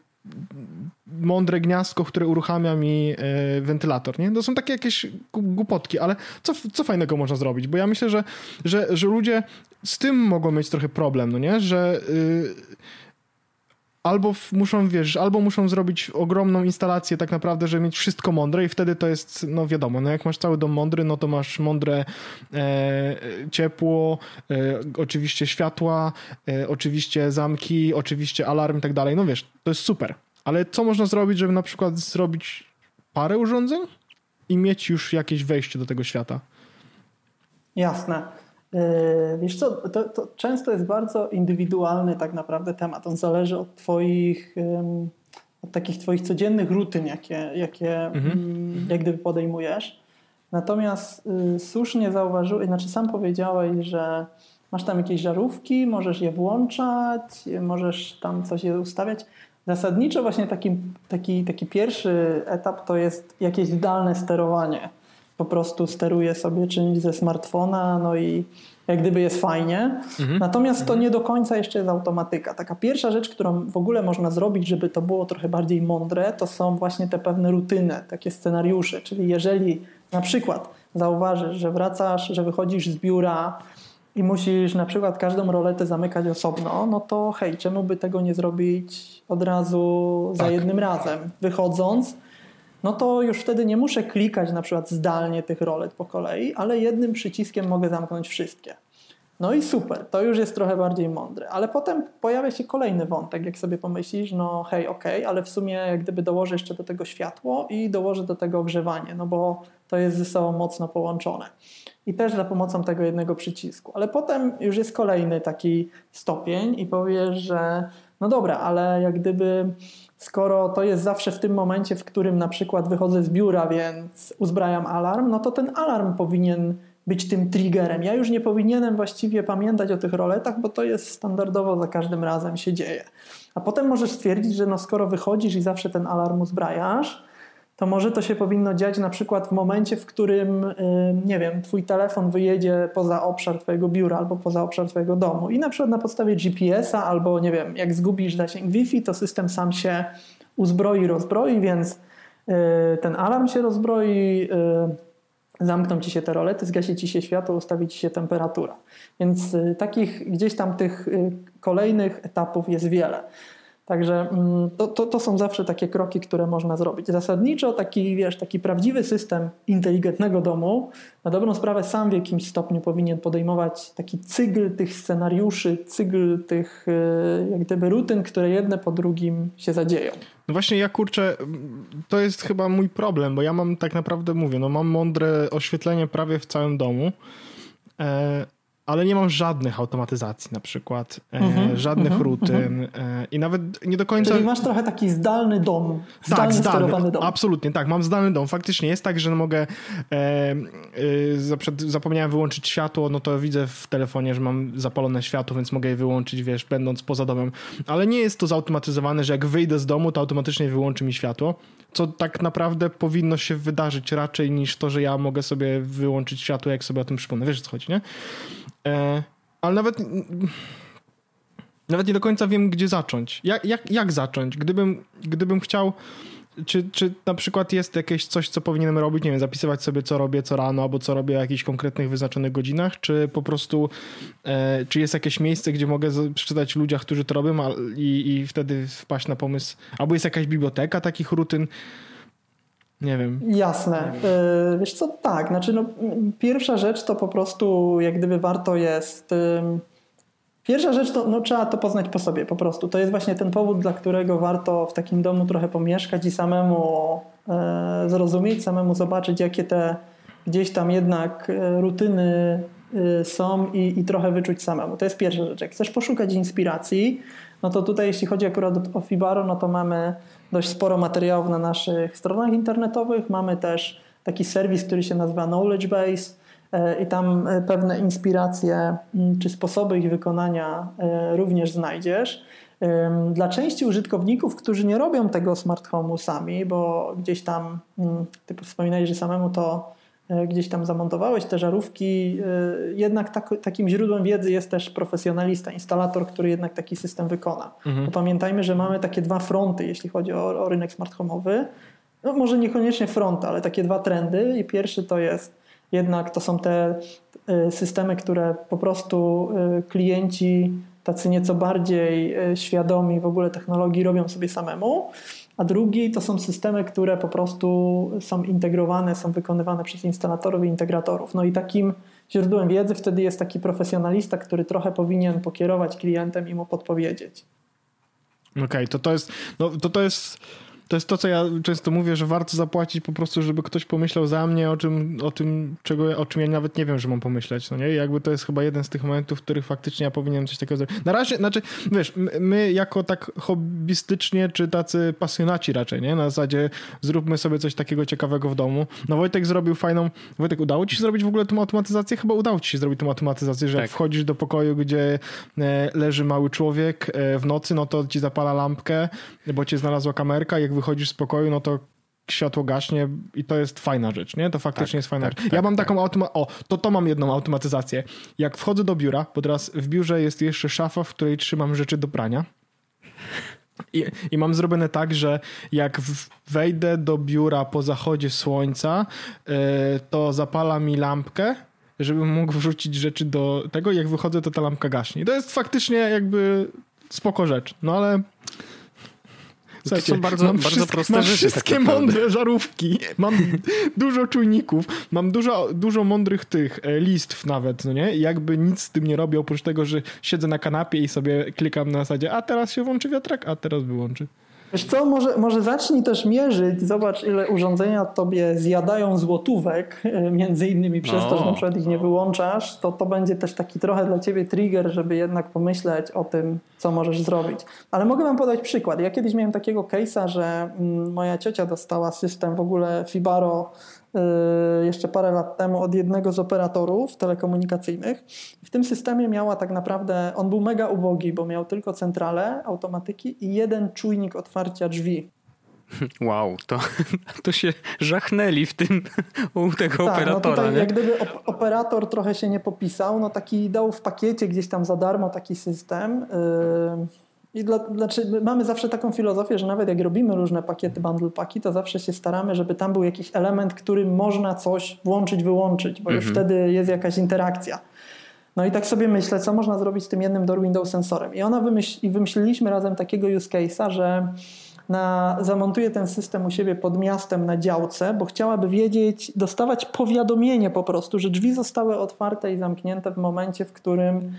mądre gniazdko, które uruchamia mi e, wentylator, nie? To są takie jakieś głupotki, ale co, co fajnego można zrobić? Bo ja myślę, że, że, że ludzie z tym mogą mieć trochę problem, no nie? Że y, albo muszą, wiesz, albo muszą zrobić ogromną instalację tak naprawdę, żeby mieć wszystko mądre i wtedy to jest, no wiadomo, no jak masz cały dom mądry, no to masz mądre e, ciepło, e, oczywiście światła, e, oczywiście zamki, oczywiście alarm i tak dalej, no wiesz, to jest super. Ale co można zrobić, żeby na przykład zrobić parę urządzeń i mieć już jakieś wejście do tego świata? Jasne. E, wiesz co, to, to, często jest bardzo indywidualny tak naprawdę temat. On zależy od twoich, od takich twoich codziennych rutyn, jakie, jakie mhm. Mm, jak gdyby podejmujesz. Natomiast y, słusznie zauważyłeś, znaczy sam powiedziałeś, że masz tam jakieś żarówki, możesz je włączać, możesz tam coś je ustawiać. Zasadniczo właśnie taki, taki, taki pierwszy etap to jest jakieś zdalne sterowanie po prostu steruje sobie czymś ze smartfona, no i jak gdyby jest fajnie. Mhm. Natomiast to nie do końca jeszcze jest automatyka. Taka pierwsza rzecz, którą w ogóle można zrobić, żeby to było trochę bardziej mądre, to są właśnie te pewne rutyny, takie scenariusze. Czyli jeżeli na przykład zauważysz, że wracasz, że wychodzisz z biura i musisz na przykład każdą roletę zamykać osobno, no to hej, czemu by tego nie zrobić od razu za tak. jednym razem? Wychodząc, no to już wtedy nie muszę klikać na przykład zdalnie tych rolet po kolei, ale jednym przyciskiem mogę zamknąć wszystkie. No i super, to już jest trochę bardziej mądre. Ale potem pojawia się kolejny wątek, jak sobie pomyślisz, no hej, okej, okay, ale w sumie jak gdyby dołożę jeszcze do tego światło i dołożę do tego ogrzewanie, no bo to jest ze sobą mocno połączone. I też za pomocą tego jednego przycisku. Ale potem już jest kolejny taki stopień i powiesz, że no dobra, ale jak gdyby skoro to jest zawsze w tym momencie, w którym na przykład wychodzę z biura, więc uzbrajam alarm, no to ten alarm powinien być tym triggerem. Ja już nie powinienem właściwie pamiętać o tych roletach, bo to jest standardowo za każdym razem się dzieje. A potem możesz stwierdzić, że no skoro wychodzisz i zawsze ten alarm uzbrajasz, to może to się powinno dziać na przykład w momencie, w którym, nie wiem, twój telefon wyjedzie poza obszar twojego biura albo poza obszar twojego domu i na przykład na podstawie GPS-a albo, nie wiem, jak zgubisz zasięg Wi-Fi, to system sam się uzbroi, rozbroi, więc y, ten alarm się rozbroi, y, zamkną ci się te rolety, zgasi ci się światło, ustawi ci się temperatura. Więc y, takich gdzieś tam tych kolejnych etapów jest wiele. Także mm, to, to, to, są zawsze takie kroki, które można zrobić. Zasadniczo taki, wiesz, taki prawdziwy system inteligentnego domu na dobrą sprawę sam w jakimś stopniu powinien podejmować taki cykl tych scenariuszy, cykl tych e, jak gdyby rutyn, które jedne po drugim się zadzieją. No właśnie ja kurczę, to jest chyba mój problem, bo ja mam tak naprawdę, mówię, no mam mądre oświetlenie prawie w całym domu, e, ale nie mam żadnych automatyzacji na przykład, mm -hmm, żadnych mm -hmm, rutyn mm -hmm. i nawet nie do końca... Czyli masz trochę taki zdalny dom, zdalny, tak, zdalny sterowany dom. Absolutnie, tak, mam zdalny dom. Faktycznie jest tak, że mogę, e, e, zapomniałem wyłączyć światło, no to widzę w telefonie, że mam zapalone światło, więc mogę je wyłączyć, wiesz, będąc poza domem, ale nie jest to zautomatyzowane, że jak wyjdę z domu, to automatycznie wyłączy mi światło, co tak naprawdę powinno się wydarzyć raczej niż to, że ja mogę sobie wyłączyć światło, jak sobie o tym przypomnę. Wiesz, o co chodzi, nie? E, ale nawet nawet nie do końca wiem, gdzie zacząć. Jak, jak, jak zacząć? Gdybym, gdybym chciał. Czy, czy na przykład jest jakieś coś, co powinienem robić? Nie wiem, zapisywać sobie, co robię co rano, albo co robię w jakichś konkretnych, wyznaczonych godzinach? Czy po prostu, e, czy jest jakieś miejsce, gdzie mogę przeczytać ludziach, którzy to robią a, i, i wtedy wpaść na pomysł? Albo jest jakaś biblioteka takich rutyn? Nie wiem. Jasne. E, wiesz co, tak. Znaczy, no, pierwsza rzecz to po prostu jak gdyby warto jest... Pierwsza rzecz to no, trzeba to poznać po sobie po prostu. To jest właśnie ten powód, dla którego warto w takim domu trochę pomieszkać i samemu e, zrozumieć, samemu zobaczyć, jakie te gdzieś tam jednak e, rutyny e, są i, i trochę wyczuć samemu. To jest pierwsza rzecz. Jak chcesz poszukać inspiracji, no to tutaj jeśli chodzi akurat o Fibaro, no to mamy dość sporo materiałów na naszych stronach internetowych. Mamy też taki serwis, który się nazywa Knowledge Base e, i tam e, pewne inspiracje mm, czy sposoby ich wykonania e, również znajdziesz. Dla części użytkowników, którzy nie robią tego smart home'u sami, bo gdzieś tam, mm, ty wspominałeś, że samemu to gdzieś tam zamontowałeś te żarówki, e, jednak tak, takim źródłem wiedzy jest też profesjonalista, instalator, który jednak taki system wykona. Mhm. Pamiętajmy, że mamy takie dwa fronty, jeśli chodzi o, o rynek smart home'owy. No może niekoniecznie front, ale takie dwa trendy i pierwszy to jest jednak to są te e, systemy, które po prostu klienci tacy nieco bardziej świadomi w ogóle technologii robią sobie samemu a drugi to są systemy, które po prostu są integrowane, są wykonywane przez instalatorów i integratorów. No i takim źródłem wiedzy wtedy jest taki profesjonalista, który trochę powinien pokierować klientem i mu podpowiedzieć. Okej, okay, to to jest, no, to to jest to jest to, co ja często mówię, że warto zapłacić po prostu, żeby ktoś pomyślał za mnie o czym, o tym, czego, o czym ja nawet nie wiem, że mam pomyśleć. No nie? I jakby to jest chyba jeden z tych momentów, w których faktycznie ja powinienem coś takiego zrobić. Na razie, znaczy, wiesz, my jako tak hobbystycznie, czy tacy pasjonaci raczej, nie? Na zasadzie zróbmy sobie coś takiego ciekawego w domu. No Wojtek zrobił fajną... Wojtek, udało ci się zrobić w ogóle tą automatyzację? Chyba udało ci się zrobić tą automatyzację, że tak. jak wchodzisz do pokoju, gdzie e, leży mały człowiek e, w nocy, no to ci zapala lampkę, bo cię znalazła kamerka, jak wychodzisz z pokoju, no to światło gaśnie i to jest fajna rzecz, nie? To faktycznie Tak, jest fajna tak, rzecz. tak, ja mam tak. taką automa... O, to to mam jedną automatyzację. Jak wchodzę do biura, bo teraz w biurze jest jeszcze szafa, w której trzymam rzeczy do prania. I, I mam zrobione tak, że jak wejdę do biura po zachodzie słońca, yy, to zapala mi lampkę, żebym mógł wrzucić rzeczy do tego. Jak wychodzę, to ta lampka gaśnie. I to jest faktycznie jakby spoko rzecz. No ale. To są bardzo- mam bardzo proste mam rzeczy tak wszystkie naprawdę. mądre żarówki, mam dużo czujników, mam dużo, dużo mądrych tych e, listw nawet, no nie? Jakby nic z tym nie robię, oprócz tego, że siedzę na kanapie i sobie klikam na zasadzie, a teraz się włączy wiatrak, a teraz wyłączy. Wiesz co, może, może zacznij też mierzyć, zobacz ile urządzenia tobie zjadają złotówek, e, między innymi przez to, że na O. przykład ich nie wyłączasz, to to będzie też taki trochę dla ciebie trigger, żeby jednak pomyśleć o tym, co możesz zrobić. Ale mogę wam podać przykład. Ja kiedyś miałem takiego case'a, że mm, moja ciocia dostała system w ogóle Fibaro jeszcze parę lat temu od jednego z operatorów telekomunikacyjnych. W tym systemie miała tak naprawdę, on był mega ubogi, bo miał tylko centralę, automatyki i jeden czujnik otwarcia drzwi. (laughs) Wow, to, (laughs) to się żachnęli w tym (laughs) u tego Tak, no operatora. tutaj nie? jak gdyby op- operator trochę się nie popisał, no taki dał w pakiecie gdzieś tam za darmo taki system. Yy, I dla, znaczy my mamy zawsze taką filozofię, że nawet jak robimy różne pakiety, bundle paki, to zawsze się staramy, żeby tam był jakiś element, którym można coś włączyć, wyłączyć, bo już Mhm. wtedy jest jakaś interakcja. No i tak sobie myślę, co można zrobić z tym jednym door window sensorem. I ona wymyśl, i wymyśliliśmy razem takiego use case'a, że na, zamontuje ten system u siebie pod miastem na działce, bo chciałaby wiedzieć, dostawać powiadomienie po prostu, że drzwi zostały otwarte i zamknięte w momencie, w którym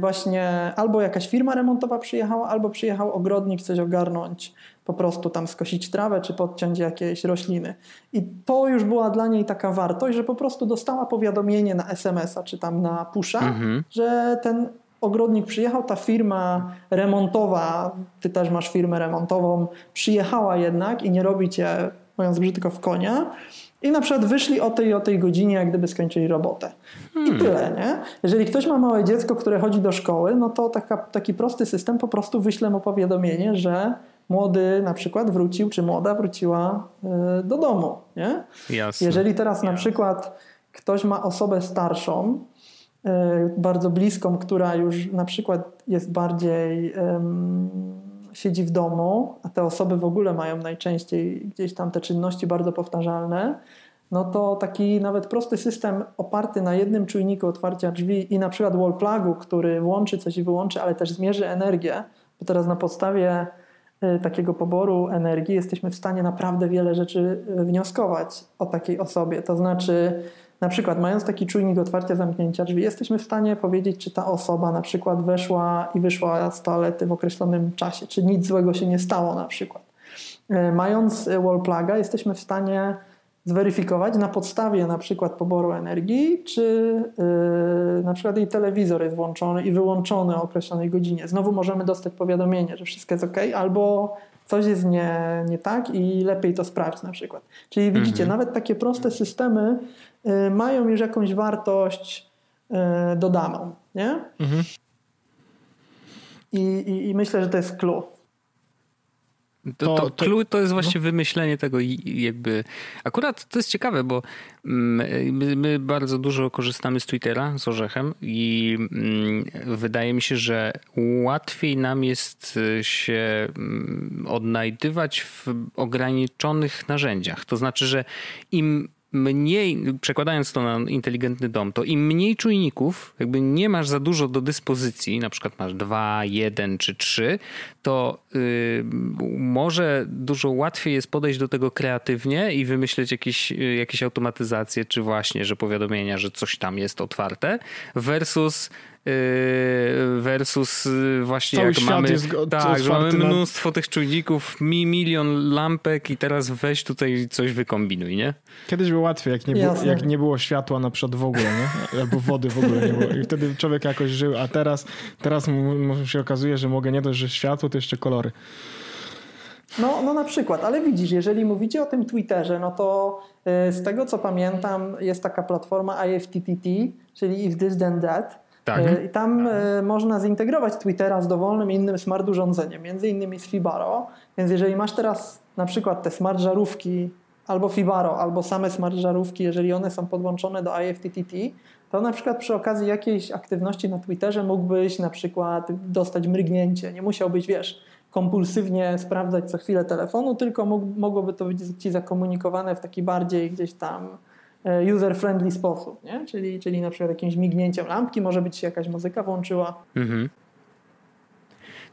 właśnie albo jakaś firma remontowa przyjechała, albo przyjechał ogrodnik coś ogarnąć, po prostu tam skosić trawę czy podciąć jakieś rośliny. I to już była dla niej taka wartość, że po prostu dostała powiadomienie na SMS-a czy tam na pusha, Mhm. że ten ogrodnik przyjechał, ta firma remontowa, ty też masz firmę remontową, przyjechała jednak i nie robi cię, mówiąc brzydko, w konia. I na przykład wyszli o tej o tej godzinie, jak gdyby skończyli robotę. I tyle, nie? Jeżeli ktoś ma małe dziecko, które chodzi do szkoły, no to taka, taki prosty system po prostu wyśle mu powiadomienie, że młody na przykład wrócił, czy młoda wróciła y, do domu, nie? Jasne. Jeżeli teraz na przykład ktoś ma osobę starszą, y, bardzo bliską, która już na przykład jest bardziej siedzi w domu, a te osoby w ogóle mają najczęściej gdzieś tam te czynności bardzo powtarzalne, no to taki nawet prosty system oparty na jednym czujniku otwarcia drzwi i na przykład wall plugu, który włączy coś i wyłączy, ale też zmierzy energię, bo teraz na podstawie y, takiego poboru energii jesteśmy w stanie naprawdę wiele rzeczy y, wnioskować o takiej osobie. To znaczy, na przykład mając taki czujnik otwarcia, zamknięcia drzwi, jesteśmy w stanie powiedzieć, czy ta osoba na przykład weszła i wyszła z toalety w określonym czasie, czy nic złego się nie stało na przykład. Y, Mając y, wall pluga, jesteśmy w stanie zweryfikować na podstawie na przykład poboru energii, czy yy, na przykład jej telewizor jest włączony i wyłączony o określonej godzinie. Znowu możemy dostać powiadomienie, że wszystko jest ok, albo coś jest nie, nie tak i lepiej to sprawdź na przykład. Czyli widzicie, nawet takie proste systemy mają już jakąś wartość yy, dodaną, nie? Mhm. I, i, I myślę, że to jest clue. To, To- to, clue to jest właśnie wymyślenie tego jakby... Akurat to jest ciekawe, bo mm, my, my bardzo dużo korzystamy z Twittera, z Orzechem i mm, wydaje mi się, że łatwiej nam jest y, się mm, odnajdywać w ograniczonych narzędziach. To znaczy, że im mniej, przekładając to na inteligentny dom, to im mniej czujników, jakby nie masz za dużo do dyspozycji, na przykład masz dwa, jeden czy trzy, to y, może dużo łatwiej jest podejść do tego kreatywnie i wymyśleć jakieś, y, jakieś automatyzacje, czy właśnie, że powiadomienia, że coś tam jest otwarte, versus versus y, właśnie Cały jak mamy, jest go- tak, że mamy otwarty na- mnóstwo tych czujników, mi milion lampek i teraz weź tutaj coś wykombinuj, nie? Kiedyś było łatwiej, jak nie, było, jak nie było światła na przykład w ogóle, nie? Albo wody w ogóle nie było. I wtedy człowiek jakoś żył, a teraz, teraz mu, się okazuje, że mogę nie dość, że światło, to jeszcze kolory. No, no na przykład, ale widzisz, jeżeli mówicie o tym Twitterze, no to y, z tego co pamiętam jest taka platforma IFTTT, czyli If This Then That. Tak. Y, I tam y, można zintegrować Twittera z dowolnym innym smart urządzeniem, między innymi z Fibaro. Więc jeżeli masz teraz na przykład te smart żarówki albo Fibaro, albo same smart żarówki, jeżeli one są podłączone do IFTTT, to na przykład przy okazji jakiejś aktywności na Twitterze mógłbyś na przykład dostać mrygnięcie. Nie musiałbyś, wiesz, kompulsywnie sprawdzać co chwilę telefonu, tylko mogłoby to być ci zakomunikowane w taki bardziej gdzieś tam e, user-friendly sposób, nie? Czyli, czyli na przykład jakimś mignięciem lampki, może być jakaś muzyka włączyła. Mhm.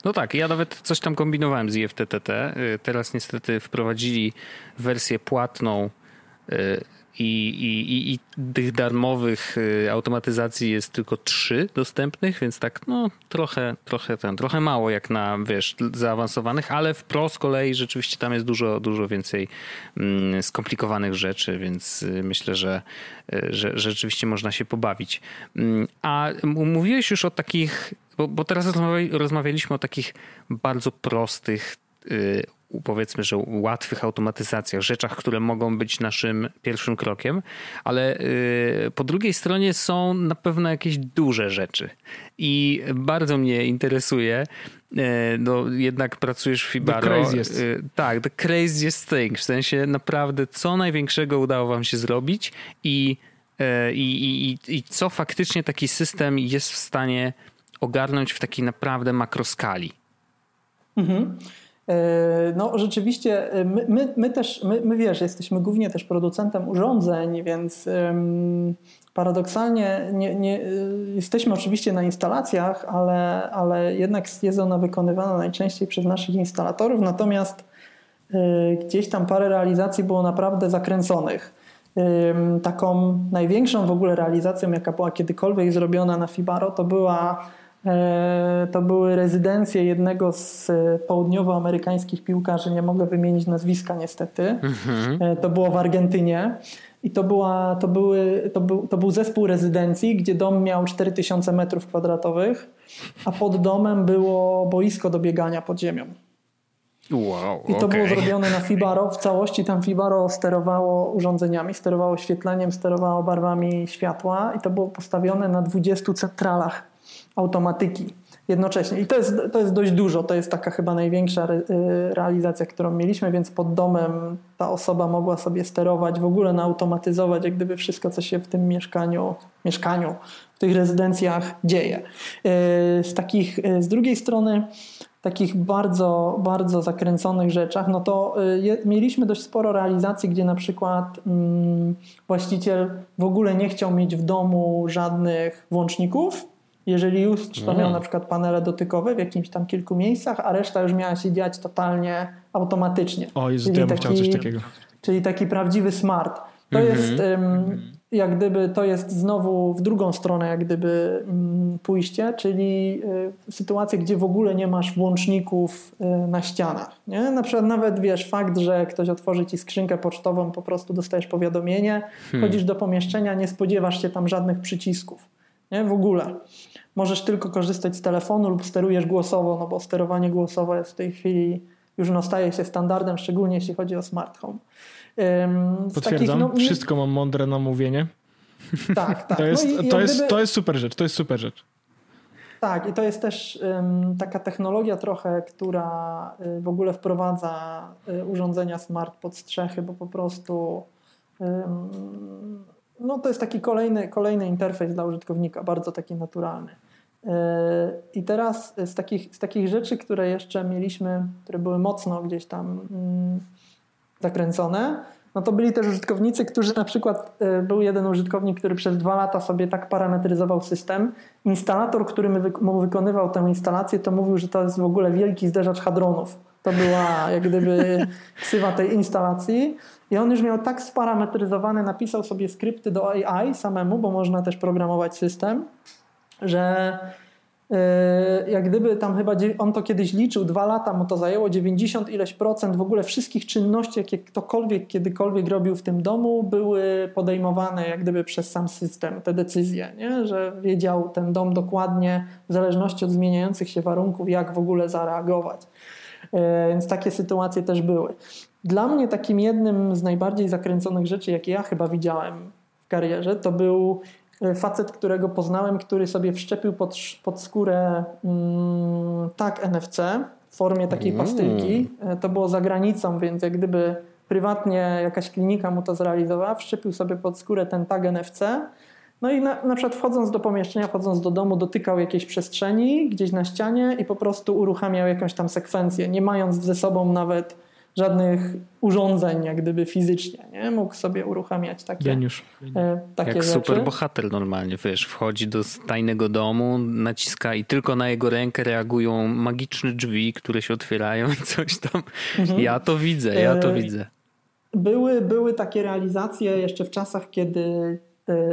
No tak, ja nawet coś tam kombinowałem z IFTTT. Y, teraz niestety wprowadzili wersję płatną y, i, i, i tych darmowych y, automatyzacji jest tylko trzy dostępnych, więc tak no trochę, trochę ten, trochę mało jak na wiesz, zaawansowanych, ale w Pro z kolei rzeczywiście tam jest dużo, dużo więcej mm, skomplikowanych rzeczy, więc myślę, że, że, że rzeczywiście można się pobawić. Mm, a mówiłeś już o takich bo, bo teraz rozmawialiśmy o takich bardzo prostych, powiedzmy, że łatwych automatyzacjach, rzeczach, które mogą być naszym pierwszym krokiem, ale yy, po drugiej stronie są na pewno jakieś duże rzeczy. I bardzo mnie interesuje, yy, no jednak pracujesz w Fibaro. The craziest. Y, tak, the craziest thing. W sensie naprawdę, co największego udało wam się zrobić i, y, i, i, i co faktycznie taki system jest w stanie ogarnąć w takiej naprawdę makroskali. Mhm. E, no rzeczywiście, e, my, my, my też, my, my, wiesz, jesteśmy głównie też producentem urządzeń, więc paradoksalnie nie, nie, e, jesteśmy oczywiście na instalacjach, ale, ale jednak jest ona wykonywana najczęściej przez naszych instalatorów, natomiast y, gdzieś tam parę realizacji było naprawdę zakręconych. Taką największą w ogóle realizacją, jaka była kiedykolwiek zrobiona na Fibaro, to była to były rezydencje jednego z e, południowoamerykańskich piłkarzy, nie mogę wymienić nazwiska niestety. Mhm. E, to było w Argentynie. I to, była, to, były, to, był, to był zespół rezydencji, gdzie dom miał 4000 metrów kwadratowych, a pod domem było boisko do biegania pod ziemią. Wow, I to okay. było zrobione na Fibaro. W całości tam Fibaro sterowało urządzeniami, sterowało oświetleniem, sterowało barwami światła i to było postawione na 20 centralach automatyki jednocześnie. I to jest, to jest dość dużo. To jest taka chyba największa re, y, realizacja, którą mieliśmy, więc pod domem ta osoba mogła sobie sterować, w ogóle nautomatyzować, jak gdyby wszystko, co się w tym mieszkaniu, mieszkaniu w tych rezydencjach dzieje. Y, z takich, y, z drugiej strony, takich bardzo, bardzo zakręconych rzeczach, no to je, mieliśmy dość sporo realizacji, gdzie na przykład mm, właściciel w ogóle nie chciał mieć w domu żadnych włączników, jeżeli już to miał na przykład panele dotykowe w jakimś tam kilku miejscach, a reszta już miała się dziać totalnie automatycznie. O Jezu, czyli ja taki, chciał coś takiego. Czyli taki prawdziwy smart. To mhm. jest um, jak gdyby, to jest znowu w drugą stronę jak gdyby um, pójście, czyli y, sytuacje, gdzie w ogóle nie masz włączników y, na ścianach. Nie? Na przykład nawet wiesz, fakt, że ktoś otworzy ci skrzynkę pocztową, po prostu dostajesz powiadomienie, hmm. chodzisz do pomieszczenia, nie spodziewasz się tam żadnych przycisków. Nie? W ogóle możesz tylko korzystać z telefonu lub sterujesz głosowo, no bo sterowanie głosowe jest w tej chwili już no, staje się standardem, szczególnie jeśli chodzi o smart home. Potwierdzam, takich, no, wszystko mam mądre na mówienie. Tak, tak. To jest, no i, to, jest, to jest super rzecz, to jest super rzecz. Tak, i to jest też um, taka technologia trochę, która y, w ogóle wprowadza y, urządzenia smart pod strzechy, bo po prostu um, no to jest taki kolejny, kolejny interfejs dla użytkownika, bardzo taki naturalny. I teraz z takich, z takich rzeczy, które jeszcze mieliśmy, które były mocno gdzieś tam mm, zakręcone, no to byli też użytkownicy, którzy na przykład e, był jeden użytkownik, który przez dwa lata sobie tak parametryzował system. Instalator, który mu wykonywał tę instalację, to mówił, że to jest w ogóle wielki zderzacz hadronów. To była jak gdyby ksywa tej instalacji. I on już miał tak sparametryzowane, napisał sobie skrypty do AI samemu, bo można też programować system, że yy, jak gdyby tam chyba, on to kiedyś liczył, dwa lata mu to zajęło, 90 ileś procent w ogóle wszystkich czynności, jakie ktokolwiek kiedykolwiek robił w tym domu, były podejmowane jak gdyby przez sam system, te decyzje, nie? że wiedział ten dom dokładnie w zależności od zmieniających się warunków, jak w ogóle zareagować. Yy, więc takie sytuacje też były. Dla mnie takim jednym z najbardziej zakręconych rzeczy, jakie ja chyba widziałem w karierze, to był facet, którego poznałem, który sobie wszczepił pod, pod skórę mm, tak NFC w formie takiej Mm. pastylki. E, To było za granicą, więc jak gdyby prywatnie jakaś klinika mu to zrealizowała, wszczepił sobie pod skórę ten tag NFC. No i na, na przykład wchodząc do pomieszczenia, wchodząc do domu, dotykał jakiejś przestrzeni gdzieś na ścianie i po prostu uruchamiał jakąś tam sekwencję, nie mając ze sobą nawet żadnych urządzeń, jak gdyby fizycznie. Nie? Mógł sobie uruchamiać takie, Geniusz. e, takie Jak rzeczy. super bohater normalnie, wiesz, wchodzi do tajnego domu, naciska i tylko na jego rękę reagują magiczne drzwi, które się otwierają i coś tam. Ja to widzę, ja to E, widzę. Były, były takie realizacje jeszcze w czasach, kiedy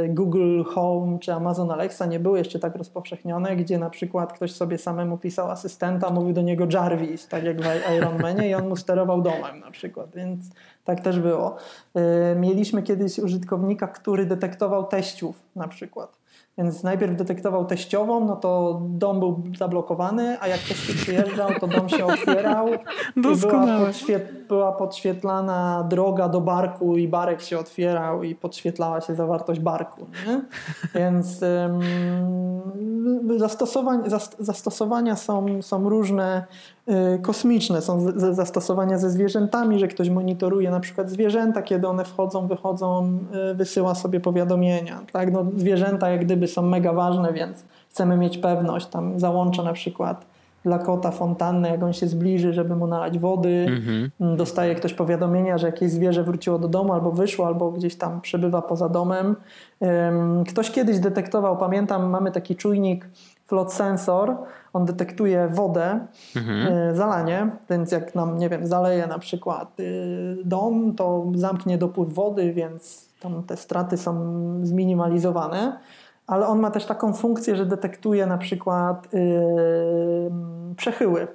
Google Home czy Amazon Alexa nie były jeszcze tak rozpowszechnione, gdzie na przykład ktoś sobie samemu pisał asystenta, mówił do niego Jarvis, tak jak w Iron Manie i on mu sterował domem na przykład, więc tak też było. E, Mieliśmy kiedyś użytkownika, który detektował teściów na przykład. Więc najpierw detektował teściową, no to dom był zablokowany, a jak teściu przyjeżdżał, to dom się otwierał była, Doskonałe. podświet, była podświetlana droga do barku i barek się otwierał i podświetlała się zawartość barku. Nie? Więc zastosowań, zast, zastosowania są, są różne, kosmiczne. Są zastosowania ze zwierzętami, że ktoś monitoruje na przykład zwierzęta, kiedy one wchodzą, wychodzą, y, wysyła sobie powiadomienia. Tak? No, zwierzęta jak gdyby są mega ważne, więc chcemy mieć pewność. Tam załącza na przykład dla kota fontannę, jak on się zbliży, żeby mu nalać wody. Mhm. Dostaje ktoś powiadomienia, że jakieś zwierzę wróciło do domu, albo wyszło, albo gdzieś tam przebywa poza domem. Ktoś kiedyś detektował, pamiętam, mamy taki czujnik float sensor, on detektuje wodę, y, zalanie, więc jak nam, nie wiem, zaleje na przykład y, dom, to zamknie dopływ wody, więc tam te straty są zminimalizowane. Ale on ma też taką funkcję, że detektuje na przykład y, przechyły.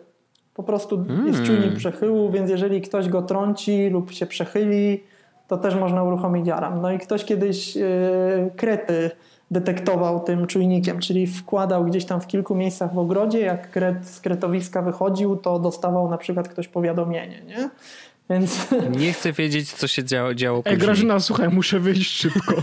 Po prostu jest czujnik przechyłu, więc jeżeli ktoś go trąci lub się przechyli, to też można uruchomić alarm. No i ktoś kiedyś y, krety detektował tym czujnikiem, czyli wkładał gdzieś tam w kilku miejscach w ogrodzie, jak kret z kretowiska wychodził, to dostawał na przykład ktoś powiadomienie, nie? Więc Nie chcę wiedzieć, co się działo, działo Ej, później. Grażyna, słuchaj, muszę wyjść szybko. (laughs)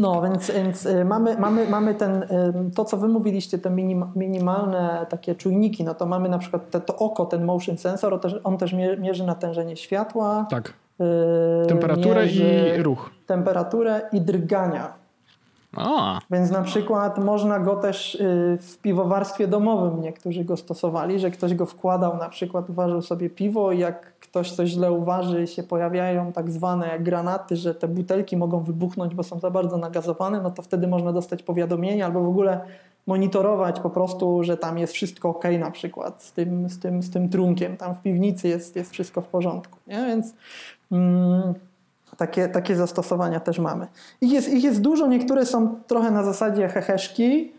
No, więc, więc y, mamy, mamy, mamy ten, y, to co wy mówiliście, te minim, minimalne takie czujniki, no to mamy na przykład te, to oko, ten motion sensor, on też, on też mie- mierzy natężenie światła, Tak. y, Temperaturę i ruch. temperaturę i drgania. O, Więc na przykład można go też y, w piwowarstwie domowym niektórzy go stosowali, że ktoś go wkładał, na przykład uważał sobie piwo i jak ktoś coś źle uważy, się pojawiają tak zwane granaty, że te butelki mogą wybuchnąć, bo są za bardzo nagazowane, no to wtedy można dostać powiadomienie albo w ogóle monitorować po prostu, że tam jest wszystko ok na przykład z tym, z tym, z tym trunkiem, tam w piwnicy jest, jest wszystko w porządku. Nie? Więc mm, takie, takie zastosowania też mamy. Ich jest, ich jest dużo, niektóre są trochę na zasadzie heheszki,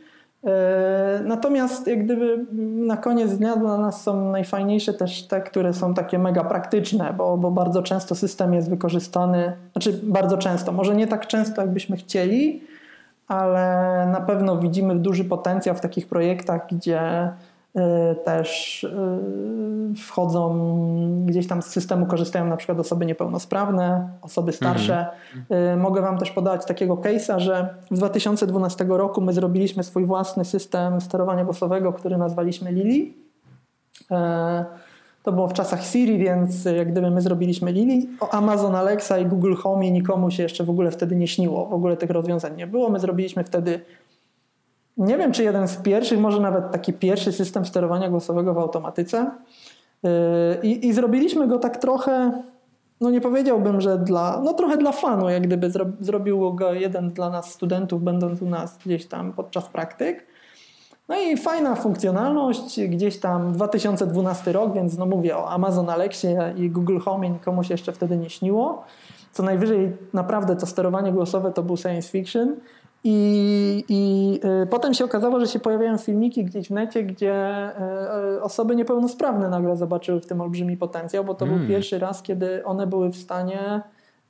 e, natomiast jak gdyby na koniec dnia dla nas są najfajniejsze też te, które są takie mega praktyczne, bo, bo bardzo często system jest wykorzystany, znaczy bardzo często, może nie tak często jakbyśmy chcieli, ale na pewno widzimy duży potencjał w takich projektach, gdzie też y, wchodzą gdzieś tam z systemu korzystają na przykład osoby niepełnosprawne, osoby starsze. Y, Mogę Wam też podać takiego case'a, że w 2012 roku my zrobiliśmy swój własny system sterowania głosowego, który nazwaliśmy Lili. To było w czasach Siri, więc jak gdyby my zrobiliśmy Lili, o Amazon Alexa i Google Home nikomu się jeszcze w ogóle wtedy nie śniło. W ogóle tych rozwiązań nie było. My zrobiliśmy wtedy, nie wiem czy jeden z pierwszych, może nawet taki pierwszy system sterowania głosowego w automatyce. Yy, I, i zrobiliśmy go tak trochę, no nie powiedziałbym, że dla, no trochę dla fanu, jak gdyby zro, zrobił go jeden dla nas studentów, będąc u nas gdzieś tam podczas praktyk. No i fajna funkcjonalność, gdzieś tam 2012 rok, więc no mówię o Amazon Alexie i Google Home się jeszcze wtedy nie śniło. Co najwyżej naprawdę to sterowanie głosowe to był science fiction. I, i y, potem się okazało, że się pojawiają filmiki gdzieś w necie, gdzie y, y, osoby niepełnosprawne nagle zobaczyły w tym olbrzymi potencjał, bo to był pierwszy raz, kiedy one były w stanie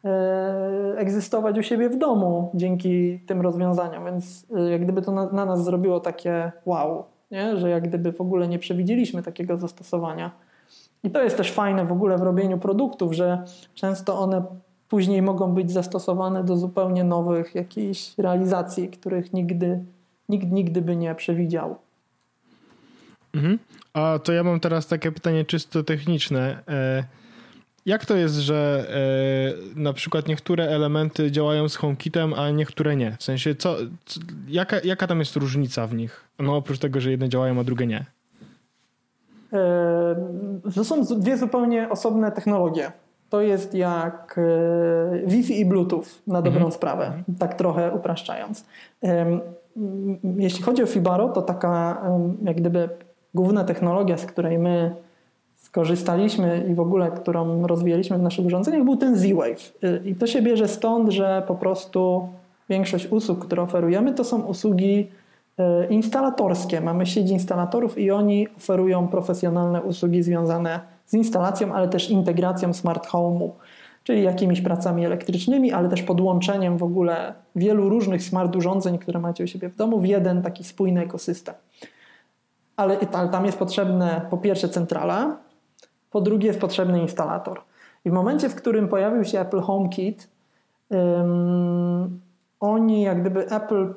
e, egzystować u siebie w domu dzięki tym rozwiązaniom, więc e, jak gdyby to na, na nas zrobiło takie wow, nie? że jak gdyby w ogóle nie przewidzieliśmy takiego zastosowania. I to jest też fajne w ogóle w robieniu produktów, że często one później mogą być zastosowane do zupełnie nowych jakichś realizacji, których nigdy, nikt nigdy by nie przewidział. Mhm. A to ja mam teraz takie pytanie czysto techniczne. E, jak to jest, że e, na przykład niektóre elementy działają z HomeKitem, a niektóre nie? W sensie, co, co, jaka, jaka tam jest różnica w nich? No oprócz tego, że jedne działają, a drugie nie. E, to są dwie zupełnie osobne technologie. To jest jak e, Wi-Fi i Bluetooth na dobrą mhm. sprawę, tak trochę upraszczając. Jeśli chodzi o Fibaro, to taka jak gdyby główna technologia, z której my skorzystaliśmy i w ogóle, którą rozwijaliśmy w naszych urządzeniach, był ten Z-Wave. I to się bierze stąd, że po prostu większość usług, które oferujemy, to są usługi e, instalatorskie. Mamy sieć instalatorów i oni oferują profesjonalne usługi związane z instalacją, ale też integracją smart home'u, czyli jakimiś pracami elektrycznymi, ale też podłączeniem w ogóle wielu różnych smart urządzeń, które macie u siebie w domu w jeden taki spójny ekosystem. Ale, ale tam jest potrzebne po pierwsze centrala, po drugie jest potrzebny instalator. I w momencie, w którym pojawił się Apple HomeKit, um, oni jak gdyby Apple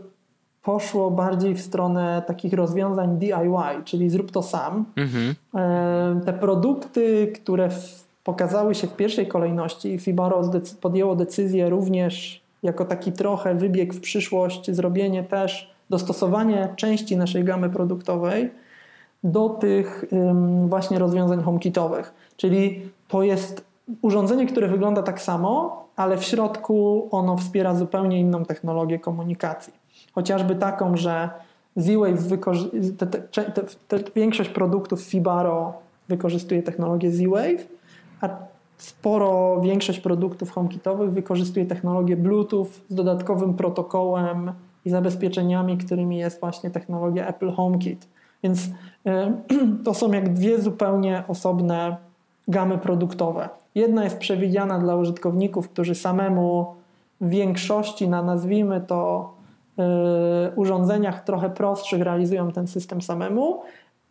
poszło bardziej w stronę takich rozwiązań DIY, czyli zrób to sam. Mhm. Te produkty, które pokazały się w pierwszej kolejności Fibaro podjęło decyzję również jako taki trochę wybieg w przyszłość, zrobienie też, dostosowanie części naszej gamy produktowej do tych właśnie rozwiązań HomeKitowych. Czyli to jest urządzenie, które wygląda tak samo, ale w środku ono wspiera zupełnie inną technologię komunikacji. Chociażby taką, że Z-Wave te, te, te, większość produktów Fibaro wykorzystuje technologię Z-Wave, a sporo większość produktów HomeKitowych wykorzystuje technologię Bluetooth z dodatkowym protokołem i zabezpieczeniami, którymi jest właśnie technologia Apple HomeKit. Więc e, (clears throat) to są jak dwie zupełnie osobne gamy produktowe. Jedna jest przewidziana dla użytkowników, którzy samemu w większości na nazwijmy to urządzeniach trochę prostszych realizują ten system samemu,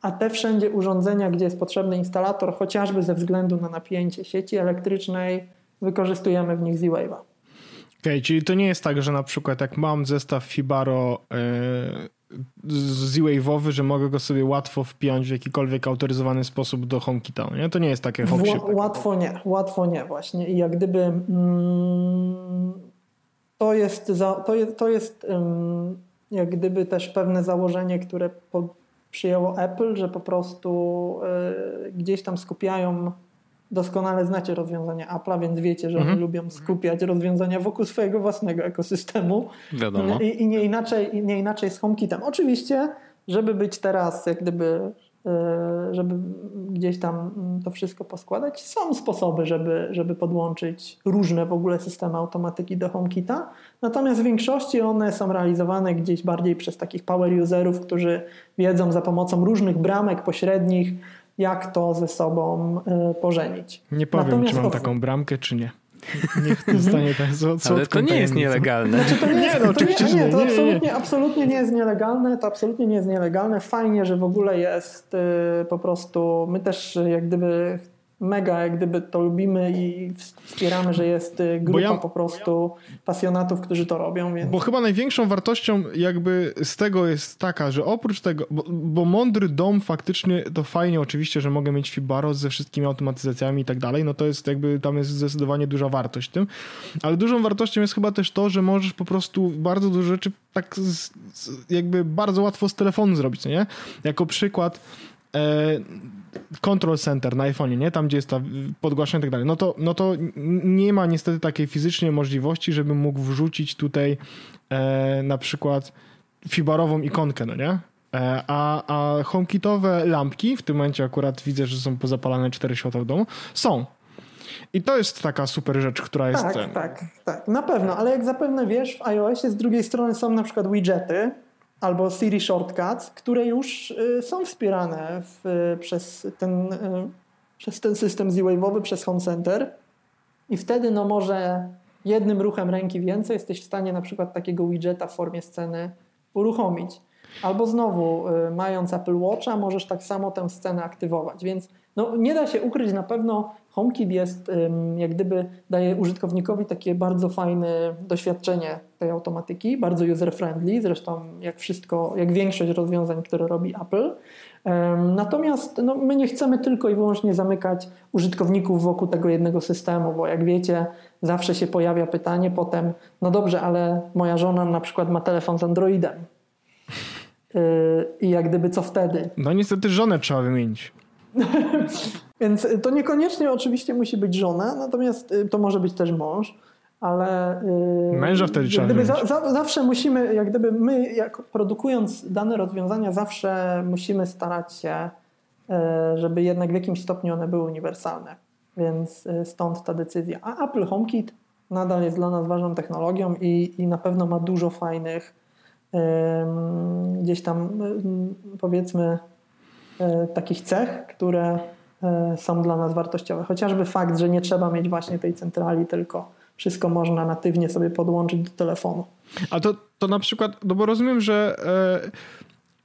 a te wszędzie urządzenia, gdzie jest potrzebny instalator, chociażby ze względu na napięcie sieci elektrycznej, wykorzystujemy w nich Z-Wave'a. Okej, okay, czyli to nie jest tak, że na przykład jak mam zestaw Fibaro yy, Z-Wave'owy, że mogę go sobie łatwo wpiąć w jakikolwiek autoryzowany sposób do HomeKita, nie? To nie jest takie hop Łatwo nie, łatwo nie właśnie. I jak gdyby mm, to jest, za, to jest, to jest um, jak gdyby też pewne założenie, które po, przyjęło Apple, że po prostu y, gdzieś tam skupiają doskonale znacie rozwiązania Apple'a, więc wiecie, że mhm. oni lubią skupiać rozwiązania wokół swojego własnego ekosystemu. Wiadomo. I, i nie, inaczej, nie inaczej z HomeKitem. Oczywiście, żeby być teraz jak gdyby żeby gdzieś tam to wszystko poskładać. Są sposoby, żeby, żeby podłączyć różne w ogóle systemy automatyki do HomeKita, natomiast w większości one są realizowane gdzieś bardziej przez takich power userów, którzy wiedzą za pomocą różnych bramek pośrednich, jak to ze sobą e, pożenić. Nie powiem, Natomiast czy mam taką bramkę, czy nie. Niech zostanie tak Ale to nie jest nielegalne. Znaczy to nie, jest, no, to nie, nie, to absolutnie, absolutnie nie jest nielegalne. To absolutnie nie jest nielegalne. Fajnie, że w ogóle jest y, po prostu. My też jak gdyby mega jak gdyby to lubimy i wspieramy, że jest y, grupa ja, po prostu pasjonatów, którzy to robią. Więc... Bo chyba największą wartością jakby z tego jest taka, że oprócz tego, bo, bo, mądry dom faktycznie to fajnie oczywiście, że mogę mieć Fibaro ze wszystkimi automatyzacjami i tak dalej, no to jest jakby tam jest zdecydowanie duża wartość w tym, ale dużą wartością jest chyba też to, że możesz po prostu bardzo dużo rzeczy tak z, z, jakby bardzo łatwo z telefonu zrobić, nie? Jako przykład control center na iPhone, nie? Tam, gdzie jest ta podgłaszanie i tak dalej. No to, no to nie ma niestety takiej fizycznej możliwości, żebym mógł wrzucić tutaj e, na przykład fibarową ikonkę, no nie? E, a, a HomeKitowe lampki, w tym momencie akurat widzę, że są pozapalane cztery światła w domu, są. I to jest taka super rzecz, która jest... Tak, tak, tak. Na pewno, ale jak zapewne wiesz, w iOSie z drugiej strony są na przykład widgety, albo Siri Shortcuts, które już y, są wspierane w, przez, ten, y, przez ten system Z-Wave'owy, przez Home Center i wtedy no może jednym ruchem ręki więcej jesteś w stanie na przykład takiego widgeta w formie sceny uruchomić. Albo znowu, y, mając Apple Watcha, możesz tak samo tę scenę aktywować. Więc no, nie da się ukryć, na pewno HomeKit jest, jak gdyby daje użytkownikowi takie bardzo fajne doświadczenie tej automatyki, bardzo user-friendly, zresztą jak wszystko, jak większość rozwiązań, które robi Apple. Natomiast no, my nie chcemy tylko i wyłącznie zamykać użytkowników wokół tego jednego systemu, bo jak wiecie, zawsze się pojawia pytanie potem, no dobrze, ale moja żona na przykład ma telefon z Androidem. Y, I jak gdyby co wtedy? No niestety żonę trzeba wymienić. (laughs) Więc to niekoniecznie oczywiście musi być żona, natomiast y, to może być też mąż ale. Yy, Męża wtedy trzeba. Gdyby za, za, zawsze musimy, jak gdyby my, jak produkując dane rozwiązania, zawsze musimy starać się, żeby jednak w jakimś stopniu one były uniwersalne. Więc stąd ta decyzja. A Apple HomeKit nadal jest dla nas ważną technologią i, i na pewno ma dużo fajnych gdzieś tam powiedzmy takich cech, które są dla nas wartościowe. Chociażby fakt, że nie trzeba mieć właśnie tej centrali, tylko wszystko można natywnie sobie podłączyć do telefonu. A to, to na przykład, no bo rozumiem, że e,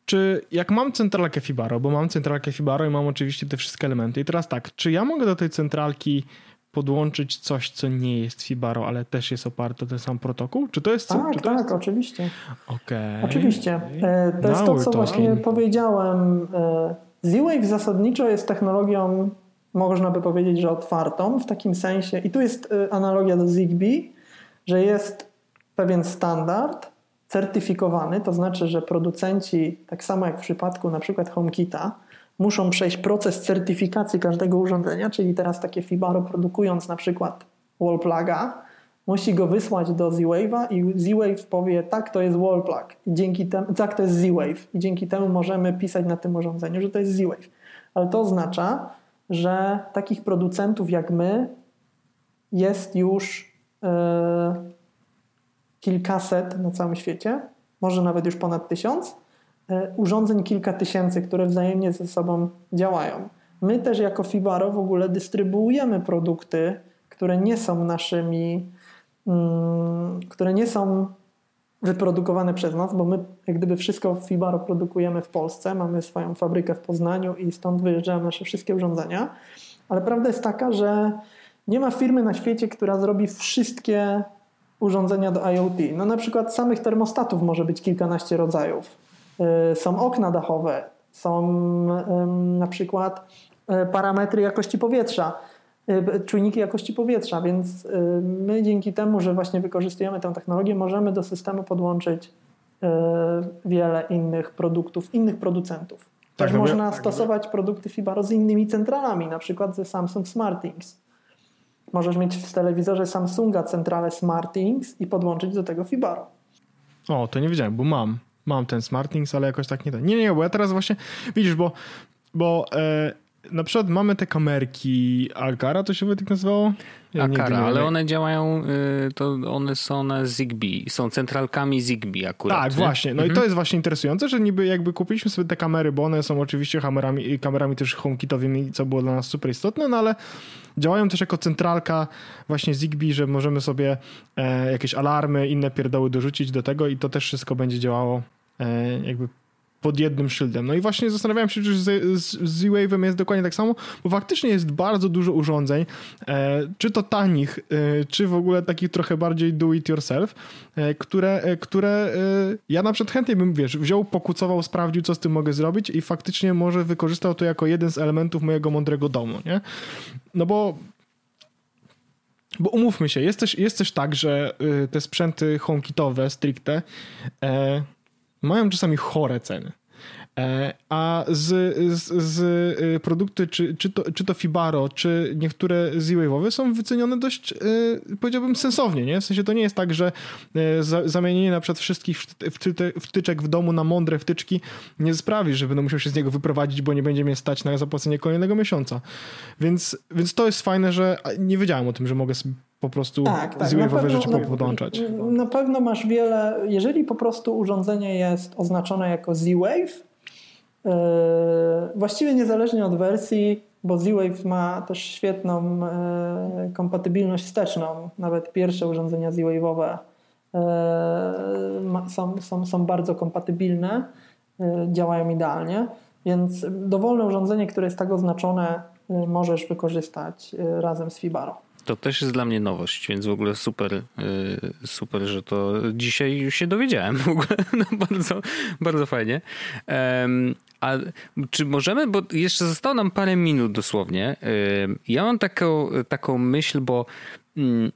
czy jak mam centralkę Fibaro, bo mam centralkę Fibaro i mam oczywiście te wszystkie elementy i teraz tak, czy ja mogę do tej centralki podłączyć coś, co nie jest Fibaro, ale też jest oparte o ten sam protokół? Czy to jest... Tak, czy to tak, jest... oczywiście. Okay. Oczywiście. E, to jest to, co właśnie powiedziałem. E, Z-Wave zasadniczo jest technologią można by powiedzieć, że otwartą w takim sensie, i tu jest y, analogia do Zigbee, że jest pewien standard certyfikowany, to znaczy, że producenci, tak samo jak w przypadku na przykład HomeKita, muszą przejść proces certyfikacji każdego urządzenia, czyli teraz takie Fibaro produkując na przykład wallpluga, musi go wysłać do Z-Wave'a i Z-Wave powie tak, to jest wallplug i dzięki temu, tak, to jest Z-Wave i dzięki temu możemy pisać na tym urządzeniu, że to jest Z-Wave. Ale to oznacza, że takich producentów jak my jest już e, kilkaset na całym świecie, może nawet już ponad tysiąc, e, urządzeń kilka tysięcy, które wzajemnie ze sobą działają. My też jako Fibaro w ogóle dystrybuujemy produkty, które nie są naszymi, które nie są wyprodukowane przez nas, bo my jak gdyby wszystko w Fibaro produkujemy w Polsce, mamy swoją fabrykę w Poznaniu i stąd wyjeżdżają nasze wszystkie urządzenia, ale prawda jest taka, że nie ma firmy na świecie, która zrobi wszystkie urządzenia do IoT. No na przykład samych termostatów może być kilkanaście rodzajów. Y, są okna dachowe, są na przykład y, parametry jakości powietrza. Y, czujniki jakości powietrza, więc y, my dzięki temu, że właśnie wykorzystujemy tę technologię, możemy do systemu podłączyć y, wiele innych produktów, innych producentów. Tak, Też no można tak, stosować produkty Fibaro z innymi centralami, na przykład ze Samsung SmartThings. Możesz mieć w telewizorze Samsunga centralę SmartThings i podłączyć do tego Fibaro. O, to nie wiedziałem, bo mam. Mam ten SmartThings, ale jakoś tak nie da. Nie, nie, bo ja teraz właśnie, widzisz, bo, bo e, na przykład mamy te kamerki Alcara, to się tak nazywało? Ja Akara, ale one działają, y, to one są na Zigbee, są centralkami Zigbee akurat. Tak, nie? właśnie. No mhm. i to jest właśnie interesujące, że niby jakby kupiliśmy sobie te kamery, bo one są oczywiście kamerami, kamerami też HomeKitowymi, co było dla nas super istotne, no ale działają też jako centralka właśnie Zigbee, że możemy sobie e, jakieś alarmy, inne pierdoły dorzucić do tego i to też wszystko będzie działało e, jakby pod jednym szyldem. No i właśnie zastanawiałem się, czy z, z Z-Wave'em jest dokładnie tak samo, bo faktycznie jest bardzo dużo urządzeń, e, czy to tanich, e, czy w ogóle takich trochę bardziej do it yourself, e, które, e, które e, ja na przykład chętnie bym, wiesz, wziął, pokucował, sprawdził, co z tym mogę zrobić i faktycznie może wykorzystał to jako jeden z elementów mojego mądrego domu, nie? No bo bo umówmy się, jest też, jest też tak, że y, te sprzęty HomeKitowe stricte e, mają czasami chore ceny. E, a z, z, z y, produkty, czy, czy, to, czy to Fibaro, czy niektóre Z-Wave'owe są wycenione dość, y, powiedziałbym, sensownie. Nie? W sensie to nie jest tak, że y, zamienienie na przykład wszystkich wtyczek w domu na mądre wtyczki nie sprawi, że będę musiał się z niego wyprowadzić, bo nie będzie mnie stać na zapłacenie kolejnego miesiąca. Więc, więc to jest fajne, że nie wiedziałem o tym, że mogę sobie po prostu tak, tak. Z-Wave'owe rzeczy podłączać. Na pewno masz wiele, jeżeli po prostu urządzenie jest oznaczone jako Z-Wave, E, właściwie niezależnie od wersji, bo Z-Wave ma też świetną e, kompatybilność wsteczną. Nawet pierwsze urządzenia Z-Wave'owe e, są, są, są bardzo kompatybilne, działają idealnie, więc dowolne urządzenie, które jest tak oznaczone, możesz wykorzystać razem z Fibaro. To też jest dla mnie nowość, więc w ogóle super, y, super, że to dzisiaj się dowiedziałem w ogóle. (laughs) No bardzo, bardzo fajnie. A czy możemy, bo jeszcze zostało nam parę minut dosłownie. Ja mam taką, taką myśl, bo mm,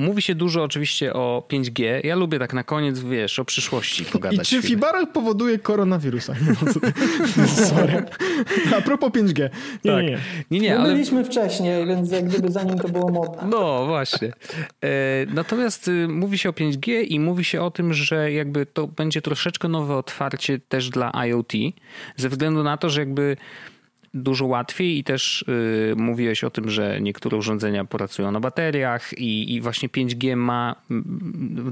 Mówi się dużo oczywiście o 5G. Ja lubię tak na koniec, wiesz, o przyszłości pogadać. I czy Fibarel powoduje koronawirusa? (laughs) Sorry. A propos 5G. Nie, tak. nie, nie. nie, nie ale... byliśmy wcześniej, więc jak gdyby zanim to było modne. No właśnie. E, natomiast y, mówi się o 5G i mówi się o tym, że jakby to będzie troszeczkę nowe otwarcie też dla IoT, ze względu na to, że jakby dużo łatwiej i też yy, mówiłeś o tym, że niektóre urządzenia pracują na bateriach i, i, właśnie 5G ma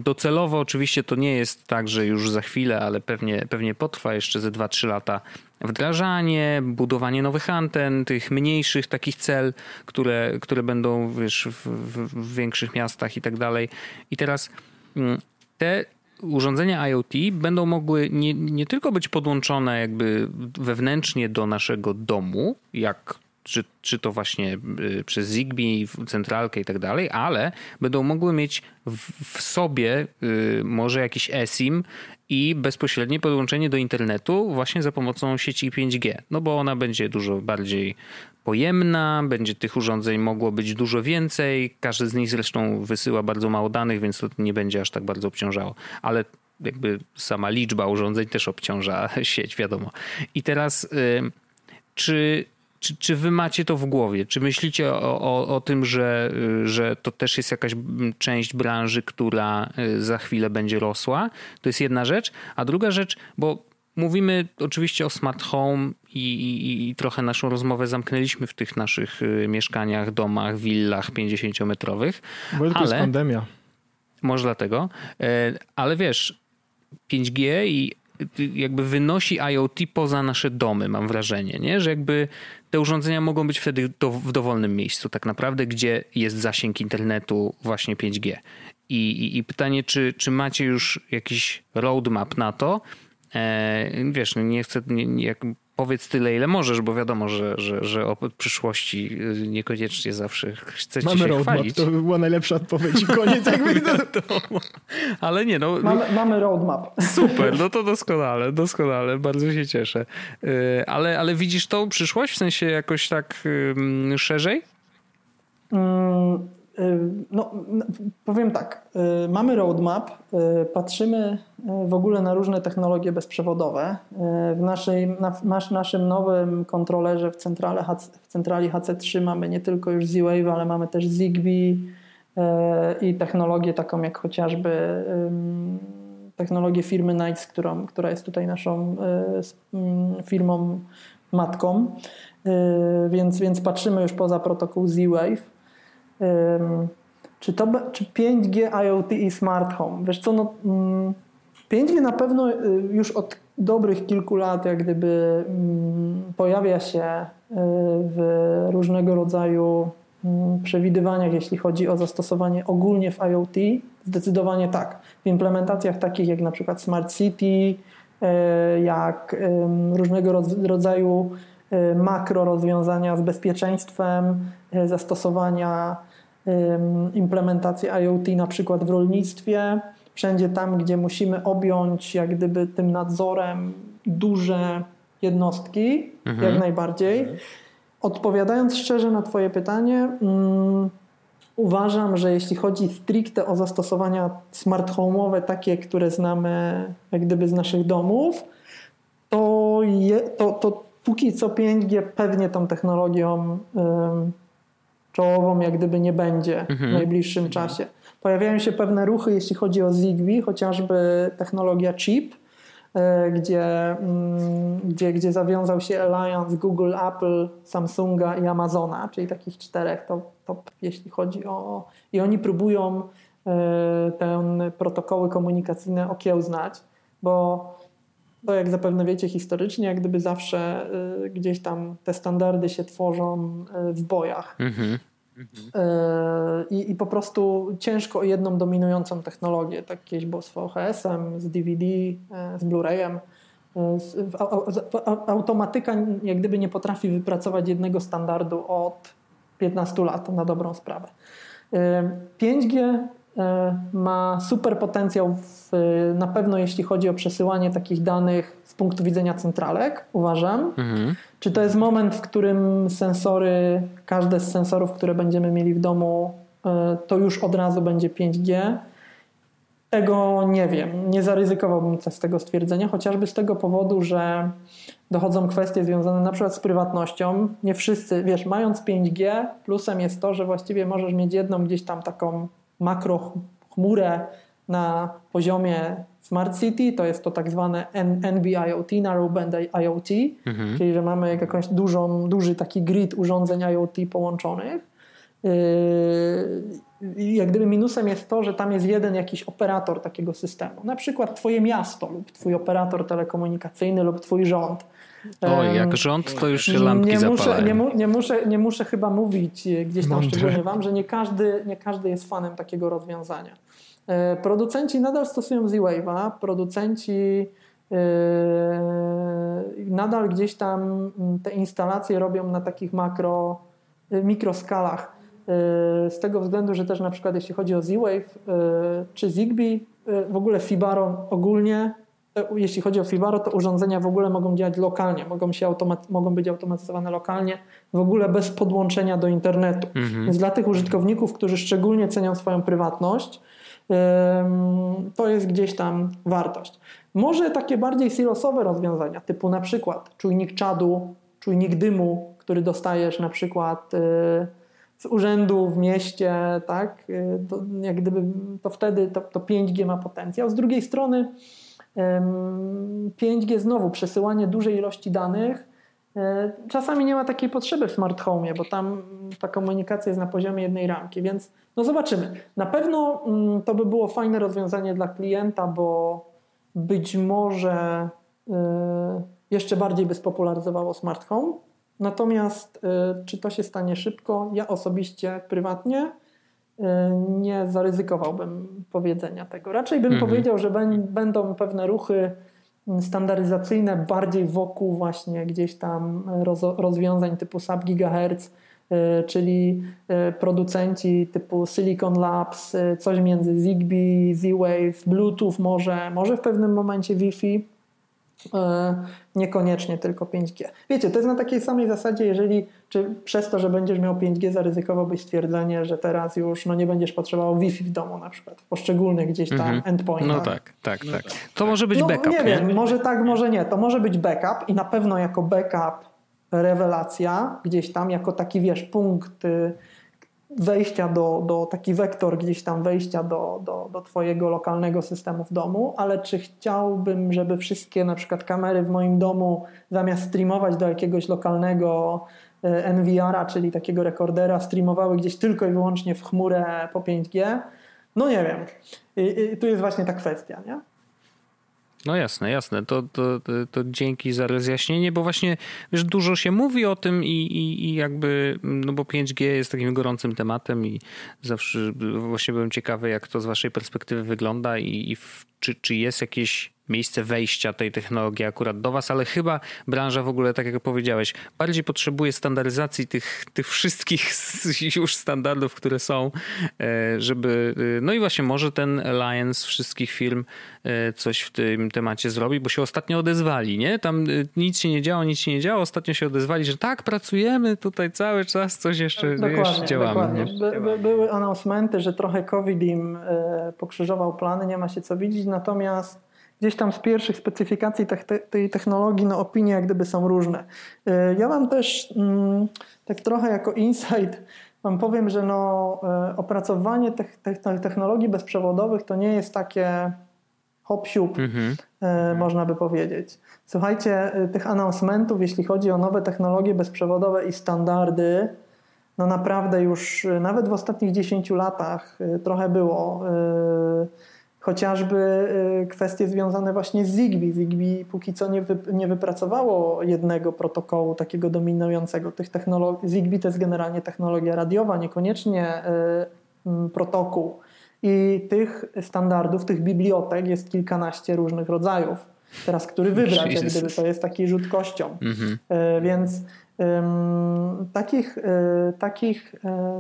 docelowo oczywiście to nie jest tak, że już za chwilę, ale pewnie, pewnie potrwa jeszcze ze 2-3 lata wdrażanie, budowanie nowych anten, tych mniejszych takich cel, które, które będą wiesz, w, w, w większych miastach i tak dalej. I teraz te urządzenia IoT będą mogły nie, nie tylko być podłączone jakby wewnętrznie do naszego domu, jak czy, czy to właśnie y, przez Zigbee, centralkę i tak dalej, ale będą mogły mieć w, w sobie y, może jakiś eSIM i bezpośrednie podłączenie do internetu właśnie za pomocą sieci 5G, no bo ona będzie dużo bardziej pojemna, będzie tych urządzeń mogło być dużo więcej. Każdy z nich zresztą wysyła bardzo mało danych, więc to nie będzie aż tak bardzo obciążało. Ale jakby sama liczba urządzeń też obciąża (laughs) sieć, wiadomo. I teraz, y, czy, czy, czy wy macie to w głowie? Czy myślicie o, o, o tym, że, y, że to też jest jakaś część branży, która y, za chwilę będzie rosła? To jest jedna rzecz. A druga rzecz, bo Mówimy oczywiście o smart home i, i, trochę naszą rozmowę zamknęliśmy w tych naszych y, mieszkaniach, domach, willach 50-metrowych. Bo to jest pandemia. Może dlatego. E, ale wiesz, 5G i jakby wynosi IoT poza nasze domy, mam wrażenie, nie? że jakby te urządzenia mogą być wtedy do, w dowolnym miejscu, tak naprawdę, gdzie jest zasięg internetu właśnie 5G. I, i, i pytanie, czy, czy macie już jakiś roadmap na to, E, wiesz, no nie chcę, nie, jak powiedz tyle, ile możesz, bo wiadomo, że, że, że o przyszłości y, niekoniecznie zawsze chcecie Mamy się roadmap, chwalić. to by była najlepsza odpowiedź i koniec. (laughs) Jakby ale nie, no. Mamy, mamy roadmap. (laughs) Super, no to doskonale, doskonale, bardzo się cieszę. Y, ale, ale widzisz tą przyszłość, w sensie jakoś tak szerzej? Mm, no, powiem tak, y, mamy roadmap, y, patrzymy y, w ogóle na różne technologie bezprzewodowe. W naszej, na, naszym nowym kontrolerze w, centrale, w centrali HC3 mamy nie tylko już Z-Wave, ale mamy też Zigbee i technologię taką jak chociażby technologię firmy Nights, którą, która jest tutaj naszą firmą matką. Więc, więc patrzymy już poza protokół Z-Wave czy, to, czy 5G, IoT i smart home? Wiesz co, no, 5G mm, na pewno y, już od dobrych kilku lat jak gdyby mm, pojawia się y, w różnego rodzaju mm, przewidywaniach, jeśli chodzi o zastosowanie ogólnie w IoT. Zdecydowanie tak. W implementacjach takich jak na przykład Smart City, y, jak różnego rodzaju makro rozwiązania z bezpieczeństwem, zastosowania implementację IoT na przykład w rolnictwie, wszędzie tam, gdzie musimy objąć jak gdyby tym nadzorem duże jednostki, mhm. jak najbardziej. Mhm. Odpowiadając szczerze na Twoje pytanie, um, uważam, że jeśli chodzi stricte o zastosowania smart home'owe, takie, które znamy jak gdyby z naszych domów, to, je, to, to póki co 5G pewnie tą technologią um, czołową jak gdyby nie będzie mhm. w najbliższym mhm. czasie. Pojawiają się pewne ruchy, jeśli chodzi o Zigbee, chociażby technologia chip, e, gdzie, mm, gdzie, gdzie zawiązał się alliance Google, Apple, Samsunga i Amazona, czyli takich czterech top, top jeśli chodzi o... I oni próbują e, te protokoły komunikacyjne okiełznać, bo to jak zapewne wiecie historycznie, jak gdyby zawsze y, gdzieś tam te standardy się tworzą y, w bojach. Mhm. Y, I, I, po prostu ciężko o jedną dominującą technologię, tak kiedyś było z VHS-em, z DVD, z Blu-rayem. Automatyka jak gdyby nie potrafi wypracować jednego standardu od 15 lat na dobrą sprawę. 5G ma super potencjał w, na pewno jeśli chodzi o przesyłanie takich danych z punktu widzenia centralek, uważam. Mhm. Czy to jest moment, w którym sensory, każde z sensorów, które będziemy mieli w domu, to już od razu będzie 5G? Tego nie wiem. Nie zaryzykowałbym z tego stwierdzenia, chociażby z tego powodu, że dochodzą kwestie związane na przykład z prywatnością. Nie wszyscy, wiesz, mając 5G, plusem jest to, że właściwie możesz mieć jedną gdzieś tam taką makro chmurę na poziomie Smart City, to jest to tak zwane NB-IoT, Narrowband IoT, mhm. czyli że mamy jakąś dużą, duży taki grid urządzeń IoT połączonych. Yy, jak gdyby minusem jest to, że tam jest jeden jakiś operator takiego systemu. Na przykład twoje miasto lub twój operator telekomunikacyjny lub twój rząd. Oj, jak rząd, to już się lampki nie muszę, nie, mu, nie, muszę, nie muszę chyba mówić e, gdzieś tam Mądre. szczególnie wam, że nie każdy, nie każdy jest fanem takiego rozwiązania. E, producenci nadal stosują Z-Wave'a, producenci e, nadal gdzieś tam te instalacje robią na takich makro, mikroskalach. Z tego względu, że też na przykład jeśli chodzi o Z-Wave czy Zigbee, w ogóle Fibaro ogólnie jeśli chodzi o Fibaro, to urządzenia w ogóle mogą działać lokalnie, mogą, się automat, mogą być automatyzowane lokalnie, w ogóle bez podłączenia do internetu. Mhm. Więc dla tych użytkowników, którzy szczególnie cenią swoją prywatność, to jest gdzieś tam wartość. Może takie bardziej silosowe rozwiązania, typu na przykład czujnik czadu, czujnik dymu, który dostajesz na przykład y, z urzędu w mieście, tak, y, to, jak gdyby, to wtedy to, to 5G ma potencjał. Z drugiej strony 5G znowu przesyłanie dużej ilości danych. E, czasami nie ma takiej potrzeby w smart home, bo tam ta komunikacja jest na poziomie jednej ramki, więc no zobaczymy. Na pewno mm, to by było fajne rozwiązanie dla klienta, bo być może e, jeszcze bardziej by spopularyzowało smart home. Natomiast e, czy to się stanie szybko? Ja osobiście, prywatnie nie zaryzykowałbym powiedzenia tego. Raczej bym mhm. powiedział, że będą pewne ruchy standaryzacyjne bardziej wokół właśnie gdzieś tam rozwiązań typu sub gigahertz, y, czyli y, producenci typu Silicon Labs, y, coś między Zigbee, Z-Wave, Bluetooth może, może w pewnym momencie Wi-Fi niekoniecznie tylko 5G. Wiecie, to jest na takiej samej zasadzie, jeżeli czy przez to, że będziesz miał 5G, zaryzykowałbyś stwierdzenie, że teraz już no, nie będziesz potrzebował Wi-Fi w domu na przykład, w poszczególnych gdzieś tam endpointach. No tak, tak, tak. To może być no, backup, nie, nie wiem, może tak, może nie. To może być backup i na pewno jako backup rewelacja gdzieś tam, jako taki, wiesz, punkt wejścia do, do taki wektor gdzieś tam wejścia do, do, do Twojego lokalnego systemu w domu, ale czy chciałbym, żeby wszystkie na przykład kamery w moim domu zamiast streamować do jakiegoś lokalnego e, NVR-a, czyli takiego rekordera, streamowały gdzieś tylko i wyłącznie w chmurę po 5G? No nie wiem. I, i tu jest właśnie ta kwestia, nie? No jasne, jasne. To, to, to, to, dzięki za rozjaśnienie, bo właśnie wiesz, dużo się mówi o tym i, i, i jakby, no bo 5G jest takim gorącym tematem i zawsze właśnie byłem ciekawy, jak to z waszej perspektywy wygląda i, i w, czy, czy jest jakieś miejsce wejścia tej technologii akurat do Was, ale chyba branża w ogóle, tak jak powiedziałeś, bardziej potrzebuje standaryzacji tych, tych wszystkich (laughs) już standardów, które są, e, żeby, e, no i właśnie może ten alliance wszystkich firm e, coś w tym temacie zrobi, bo się ostatnio odezwali, nie? Tam nic się nie działo, nic się nie działo, ostatnio się odezwali, że tak, pracujemy tutaj cały czas, coś jeszcze, dokładnie, jeszcze działamy. Dokładnie. By, by, były announcementy, że trochę COVID im pokrzyżował plany, nie ma się co widzieć, natomiast gdzieś tam z pierwszych specyfikacji tej technologii, no opinie jak gdyby są różne. Y, ja mam też mm, tak trochę jako insight wam powiem, że no, y, opracowanie tych, technologii bezprzewodowych to nie jest takie hop siup, mhm. Można by powiedzieć. Słuchajcie, tych announcementów, jeśli chodzi o nowe technologie bezprzewodowe i standardy, no naprawdę już nawet w ostatnich 10 latach trochę było chociażby y, kwestie związane właśnie z Zigbee. Zigbee póki co nie, wy, nie wypracowało jednego protokołu takiego dominującego tych technologii. Zigbee to jest generalnie technologia radiowa, niekoniecznie y, protokół. I tych standardów, tych bibliotek jest kilkanaście różnych rodzajów. Teraz, który wybrać, jak gdyby to jest taki rzut kością. Mhm. Y, więc takich, takich,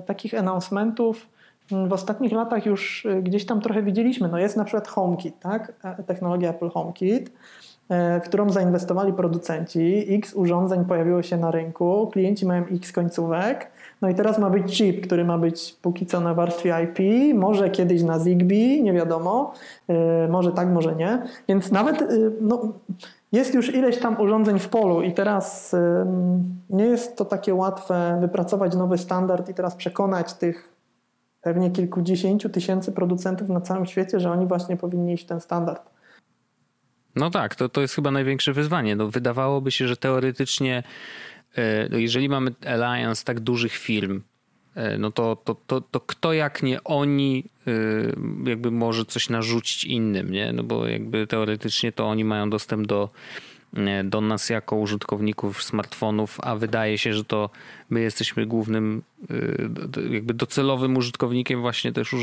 takich announcementów w ostatnich latach już gdzieś tam trochę widzieliśmy. No jest na przykład HomeKit, tak? technologia Apple HomeKit, w którą zainwestowali producenci. X urządzeń pojawiło się na rynku, klienci mają X końcówek. No i teraz ma być chip, który ma być póki co na warstwie IP, może kiedyś na Zigbee, nie wiadomo, może tak, może nie. Więc nawet no, jest już ileś tam urządzeń w polu i teraz nie jest to takie łatwe wypracować nowy standard i teraz przekonać tych pewnie kilkudziesięciu tysięcy producentów na całym świecie, że oni właśnie powinni iść ten standard. No tak, to, to jest chyba największe wyzwanie. No, wydawałoby się, że teoretycznie, e, no jeżeli mamy alliance tak dużych firm, e, no to, to, to, to kto jak nie oni e, jakby może coś narzucić innym, nie? No bo jakby teoretycznie to oni mają dostęp do do nas jako użytkowników smartfonów, a wydaje się, że to my jesteśmy głównym, y, jakby docelowym użytkownikiem właśnie też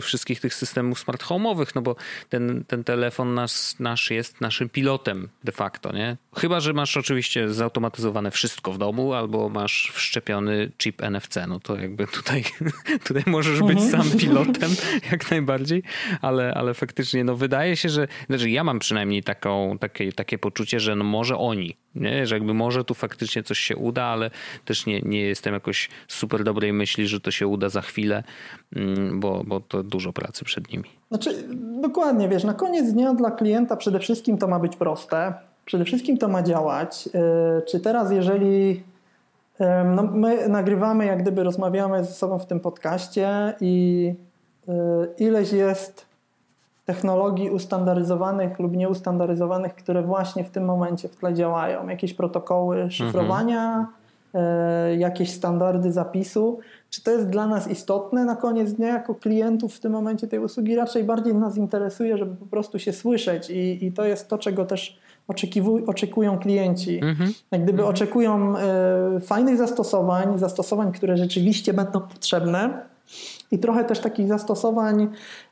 wszystkich tych systemów smart home'owych, no bo ten, ten telefon nasz, nasz jest naszym pilotem de facto, nie? Chyba, że masz oczywiście zautomatyzowane wszystko w domu albo masz wszczepiony chip NFC, no to jakby tutaj, (laughs) tutaj możesz być mhm. sam pilotem (laughs) jak najbardziej, ale, ale faktycznie no wydaje się, że znaczy ja mam przynajmniej taką, takie, takie poczucie, że no może oni, nie? że jakby może tu faktycznie coś się uda, ale też nie, nie jestem jakoś super dobrej myśli, że to się uda za chwilę, mm, bo, bo to dużo pracy przed nimi. Znaczy, dokładnie, wiesz, na koniec dnia dla klienta przede wszystkim to ma być proste, przede wszystkim to ma działać. E, czy teraz, jeżeli no my nagrywamy, jak gdyby rozmawiamy ze sobą w tym podcaście i e, ileś jest technologii ustandaryzowanych lub nieustandaryzowanych, które właśnie w tym momencie w tle działają. Jakieś protokoły szyfrowania, mhm. jakieś standardy zapisu. Czy to jest dla nas istotne na koniec dnia jako klientów w tym momencie tej usługi? Raczej bardziej nas interesuje, żeby po prostu się słyszeć i, i to jest to, czego też oczekują klienci. Mhm. Jak gdyby mhm. oczekują y, fajnych zastosowań, zastosowań, które rzeczywiście będą potrzebne, i trochę też takich zastosowań,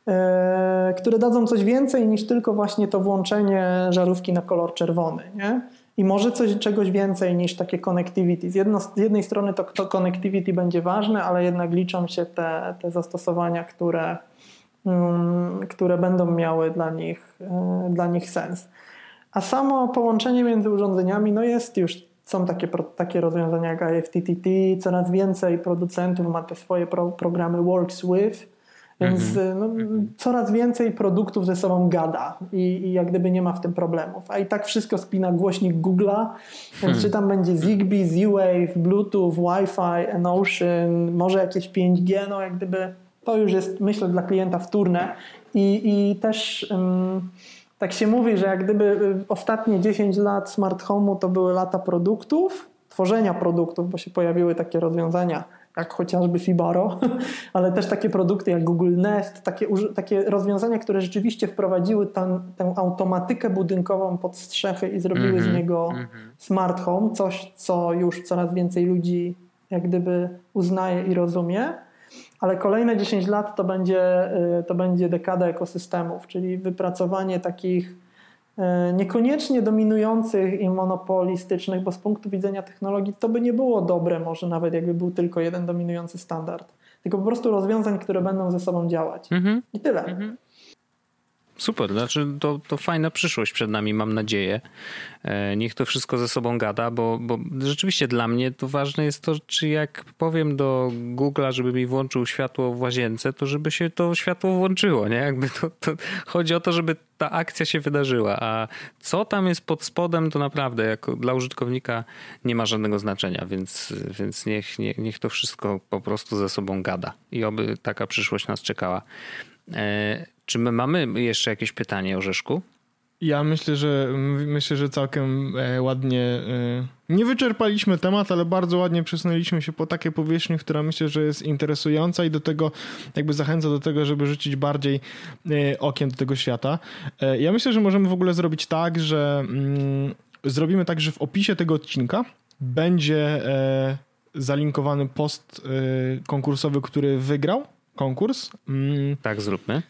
e, które dadzą coś więcej niż tylko właśnie to włączenie żarówki na kolor czerwony. Nie? I może coś, czegoś więcej niż takie connectivity. Z, jedno, z jednej strony to, to connectivity będzie ważne, ale jednak liczą się te, te zastosowania, które, um, które będą miały dla nich, e, dla nich sens. A samo połączenie między urządzeniami no jest już są takie, takie rozwiązania jak IFTTT, coraz więcej producentów ma te swoje pro, programy Works With, więc mm -hmm. no, coraz więcej produktów ze sobą gada i, i, jak gdyby nie ma w tym problemów. A i tak wszystko spina głośnik Google'a, więc czy tam będzie Zigbee, Z-Wave, Bluetooth, Wi-Fi, Enocean, może jakieś 5G, no jak gdyby to już jest myślę dla klienta wtórne i, i też... Um, tak się mówi, że jak gdyby y, ostatnie 10 lat smart home'u to były lata produktów, tworzenia produktów, bo się pojawiły takie rozwiązania jak chociażby Fibaro, (laughs) ale też takie produkty jak Google Nest, takie, takie rozwiązania, które rzeczywiście wprowadziły ten, tę automatykę budynkową pod strzechy i zrobiły mm -hmm, z mhm, niego mm -hmm. smart home, coś, co już coraz więcej ludzi jak gdyby uznaje i rozumie ale kolejne 10 lat to będzie, y, to będzie dekada ekosystemów, czyli wypracowanie takich y, niekoniecznie dominujących i monopolistycznych, bo z punktu widzenia technologii to by nie było dobre, może nawet jakby był tylko jeden dominujący standard, tylko po prostu rozwiązań, które będą ze sobą działać. Mhm. I tyle. Mhm. Super, znaczy to, to fajna przyszłość przed nami, mam nadzieję. E, niech to wszystko ze sobą gada, bo, bo rzeczywiście dla mnie to ważne jest to, czy jak powiem do Google'a, żeby mi włączył światło w łazience, to żeby się to światło włączyło, nie? Jakby to, to chodzi o to, żeby ta akcja się wydarzyła, a co tam jest pod spodem, to naprawdę jako dla użytkownika nie ma żadnego znaczenia, więc, więc niech, niech, niech to wszystko po prostu ze sobą gada i oby taka przyszłość nas czekała. E, czy my mamy jeszcze jakieś pytanie, Orzeszku? Ja myślę, że myślę, że całkiem e, ładnie e, nie wyczerpaliśmy temat, ale bardzo ładnie przesunęliśmy się po takiej powierzchni, która myślę, że jest interesująca i do tego jakby zachęca do tego, żeby rzucić bardziej okiem do tego świata. Ja myślę, że możemy w ogóle zrobić tak, że mm, zrobimy tak, że w opisie tego odcinka będzie zalinkowany post konkursowy, który wygrał konkurs. Mm. Tak, zróbmy.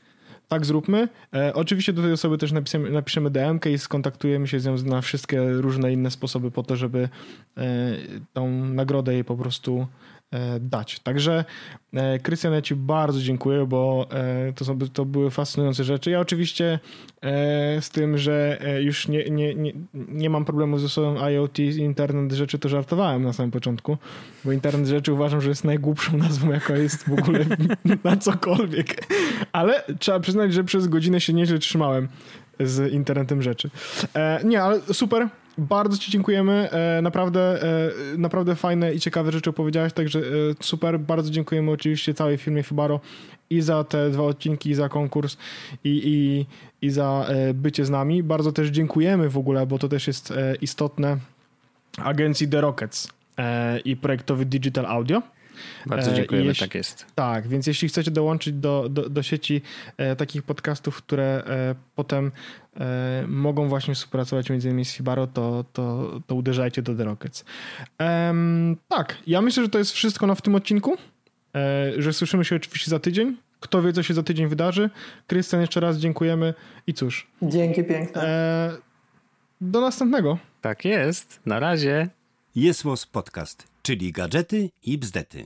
Tak, zróbmy. E, oczywiście do tej osoby też napiszemy, napiszemy DM i skontaktujemy się z nią na wszystkie różne inne sposoby po to, żeby e, tą nagrodę jej po prostu dać. Także Krystian, ja Ci bardzo dziękuję, bo to, są, to były fascynujące rzeczy. Ja oczywiście z tym, że już nie, nie, nie, nie mam problemu ze sobą IoT, internet rzeczy, to żartowałem na samym początku, bo internet rzeczy uważam, że jest najgłupszą nazwą, jaka jest w ogóle (laughs) na cokolwiek. Ale trzeba przyznać, że przez godzinę się nieźle trzymałem z internetem rzeczy. E, nie, ale super. Bardzo Ci dziękujemy. E, naprawdę, e, naprawdę fajne i ciekawe rzeczy opowiedziałeś, także e, super. Bardzo dziękujemy oczywiście całej firmie Fibaro i za te dwa odcinki, i za konkurs, i, i, i za bycie z nami. Bardzo też dziękujemy w ogóle, bo to też jest istotne, agencji The Rockets i projektowi Digital Audio. Bardzo e, dziękujemy, jeśli, tak jest. Tak, więc jeśli chcecie dołączyć do, do, do sieci e, takich podcastów, które e, potem e, mogą właśnie współpracować między innymi z Fibaro, to, to, to uderzajcie do The Rockets. tak, ja myślę, że to jest wszystko na w tym odcinku, e, że słyszymy się oczywiście za tydzień. Kto wie, co się za tydzień wydarzy. Krystian, jeszcze raz dziękujemy i cóż. Dzięki piękne. E, do następnego. Tak jest. Na razie. Jest Podcast czyli gadżety i bzdety.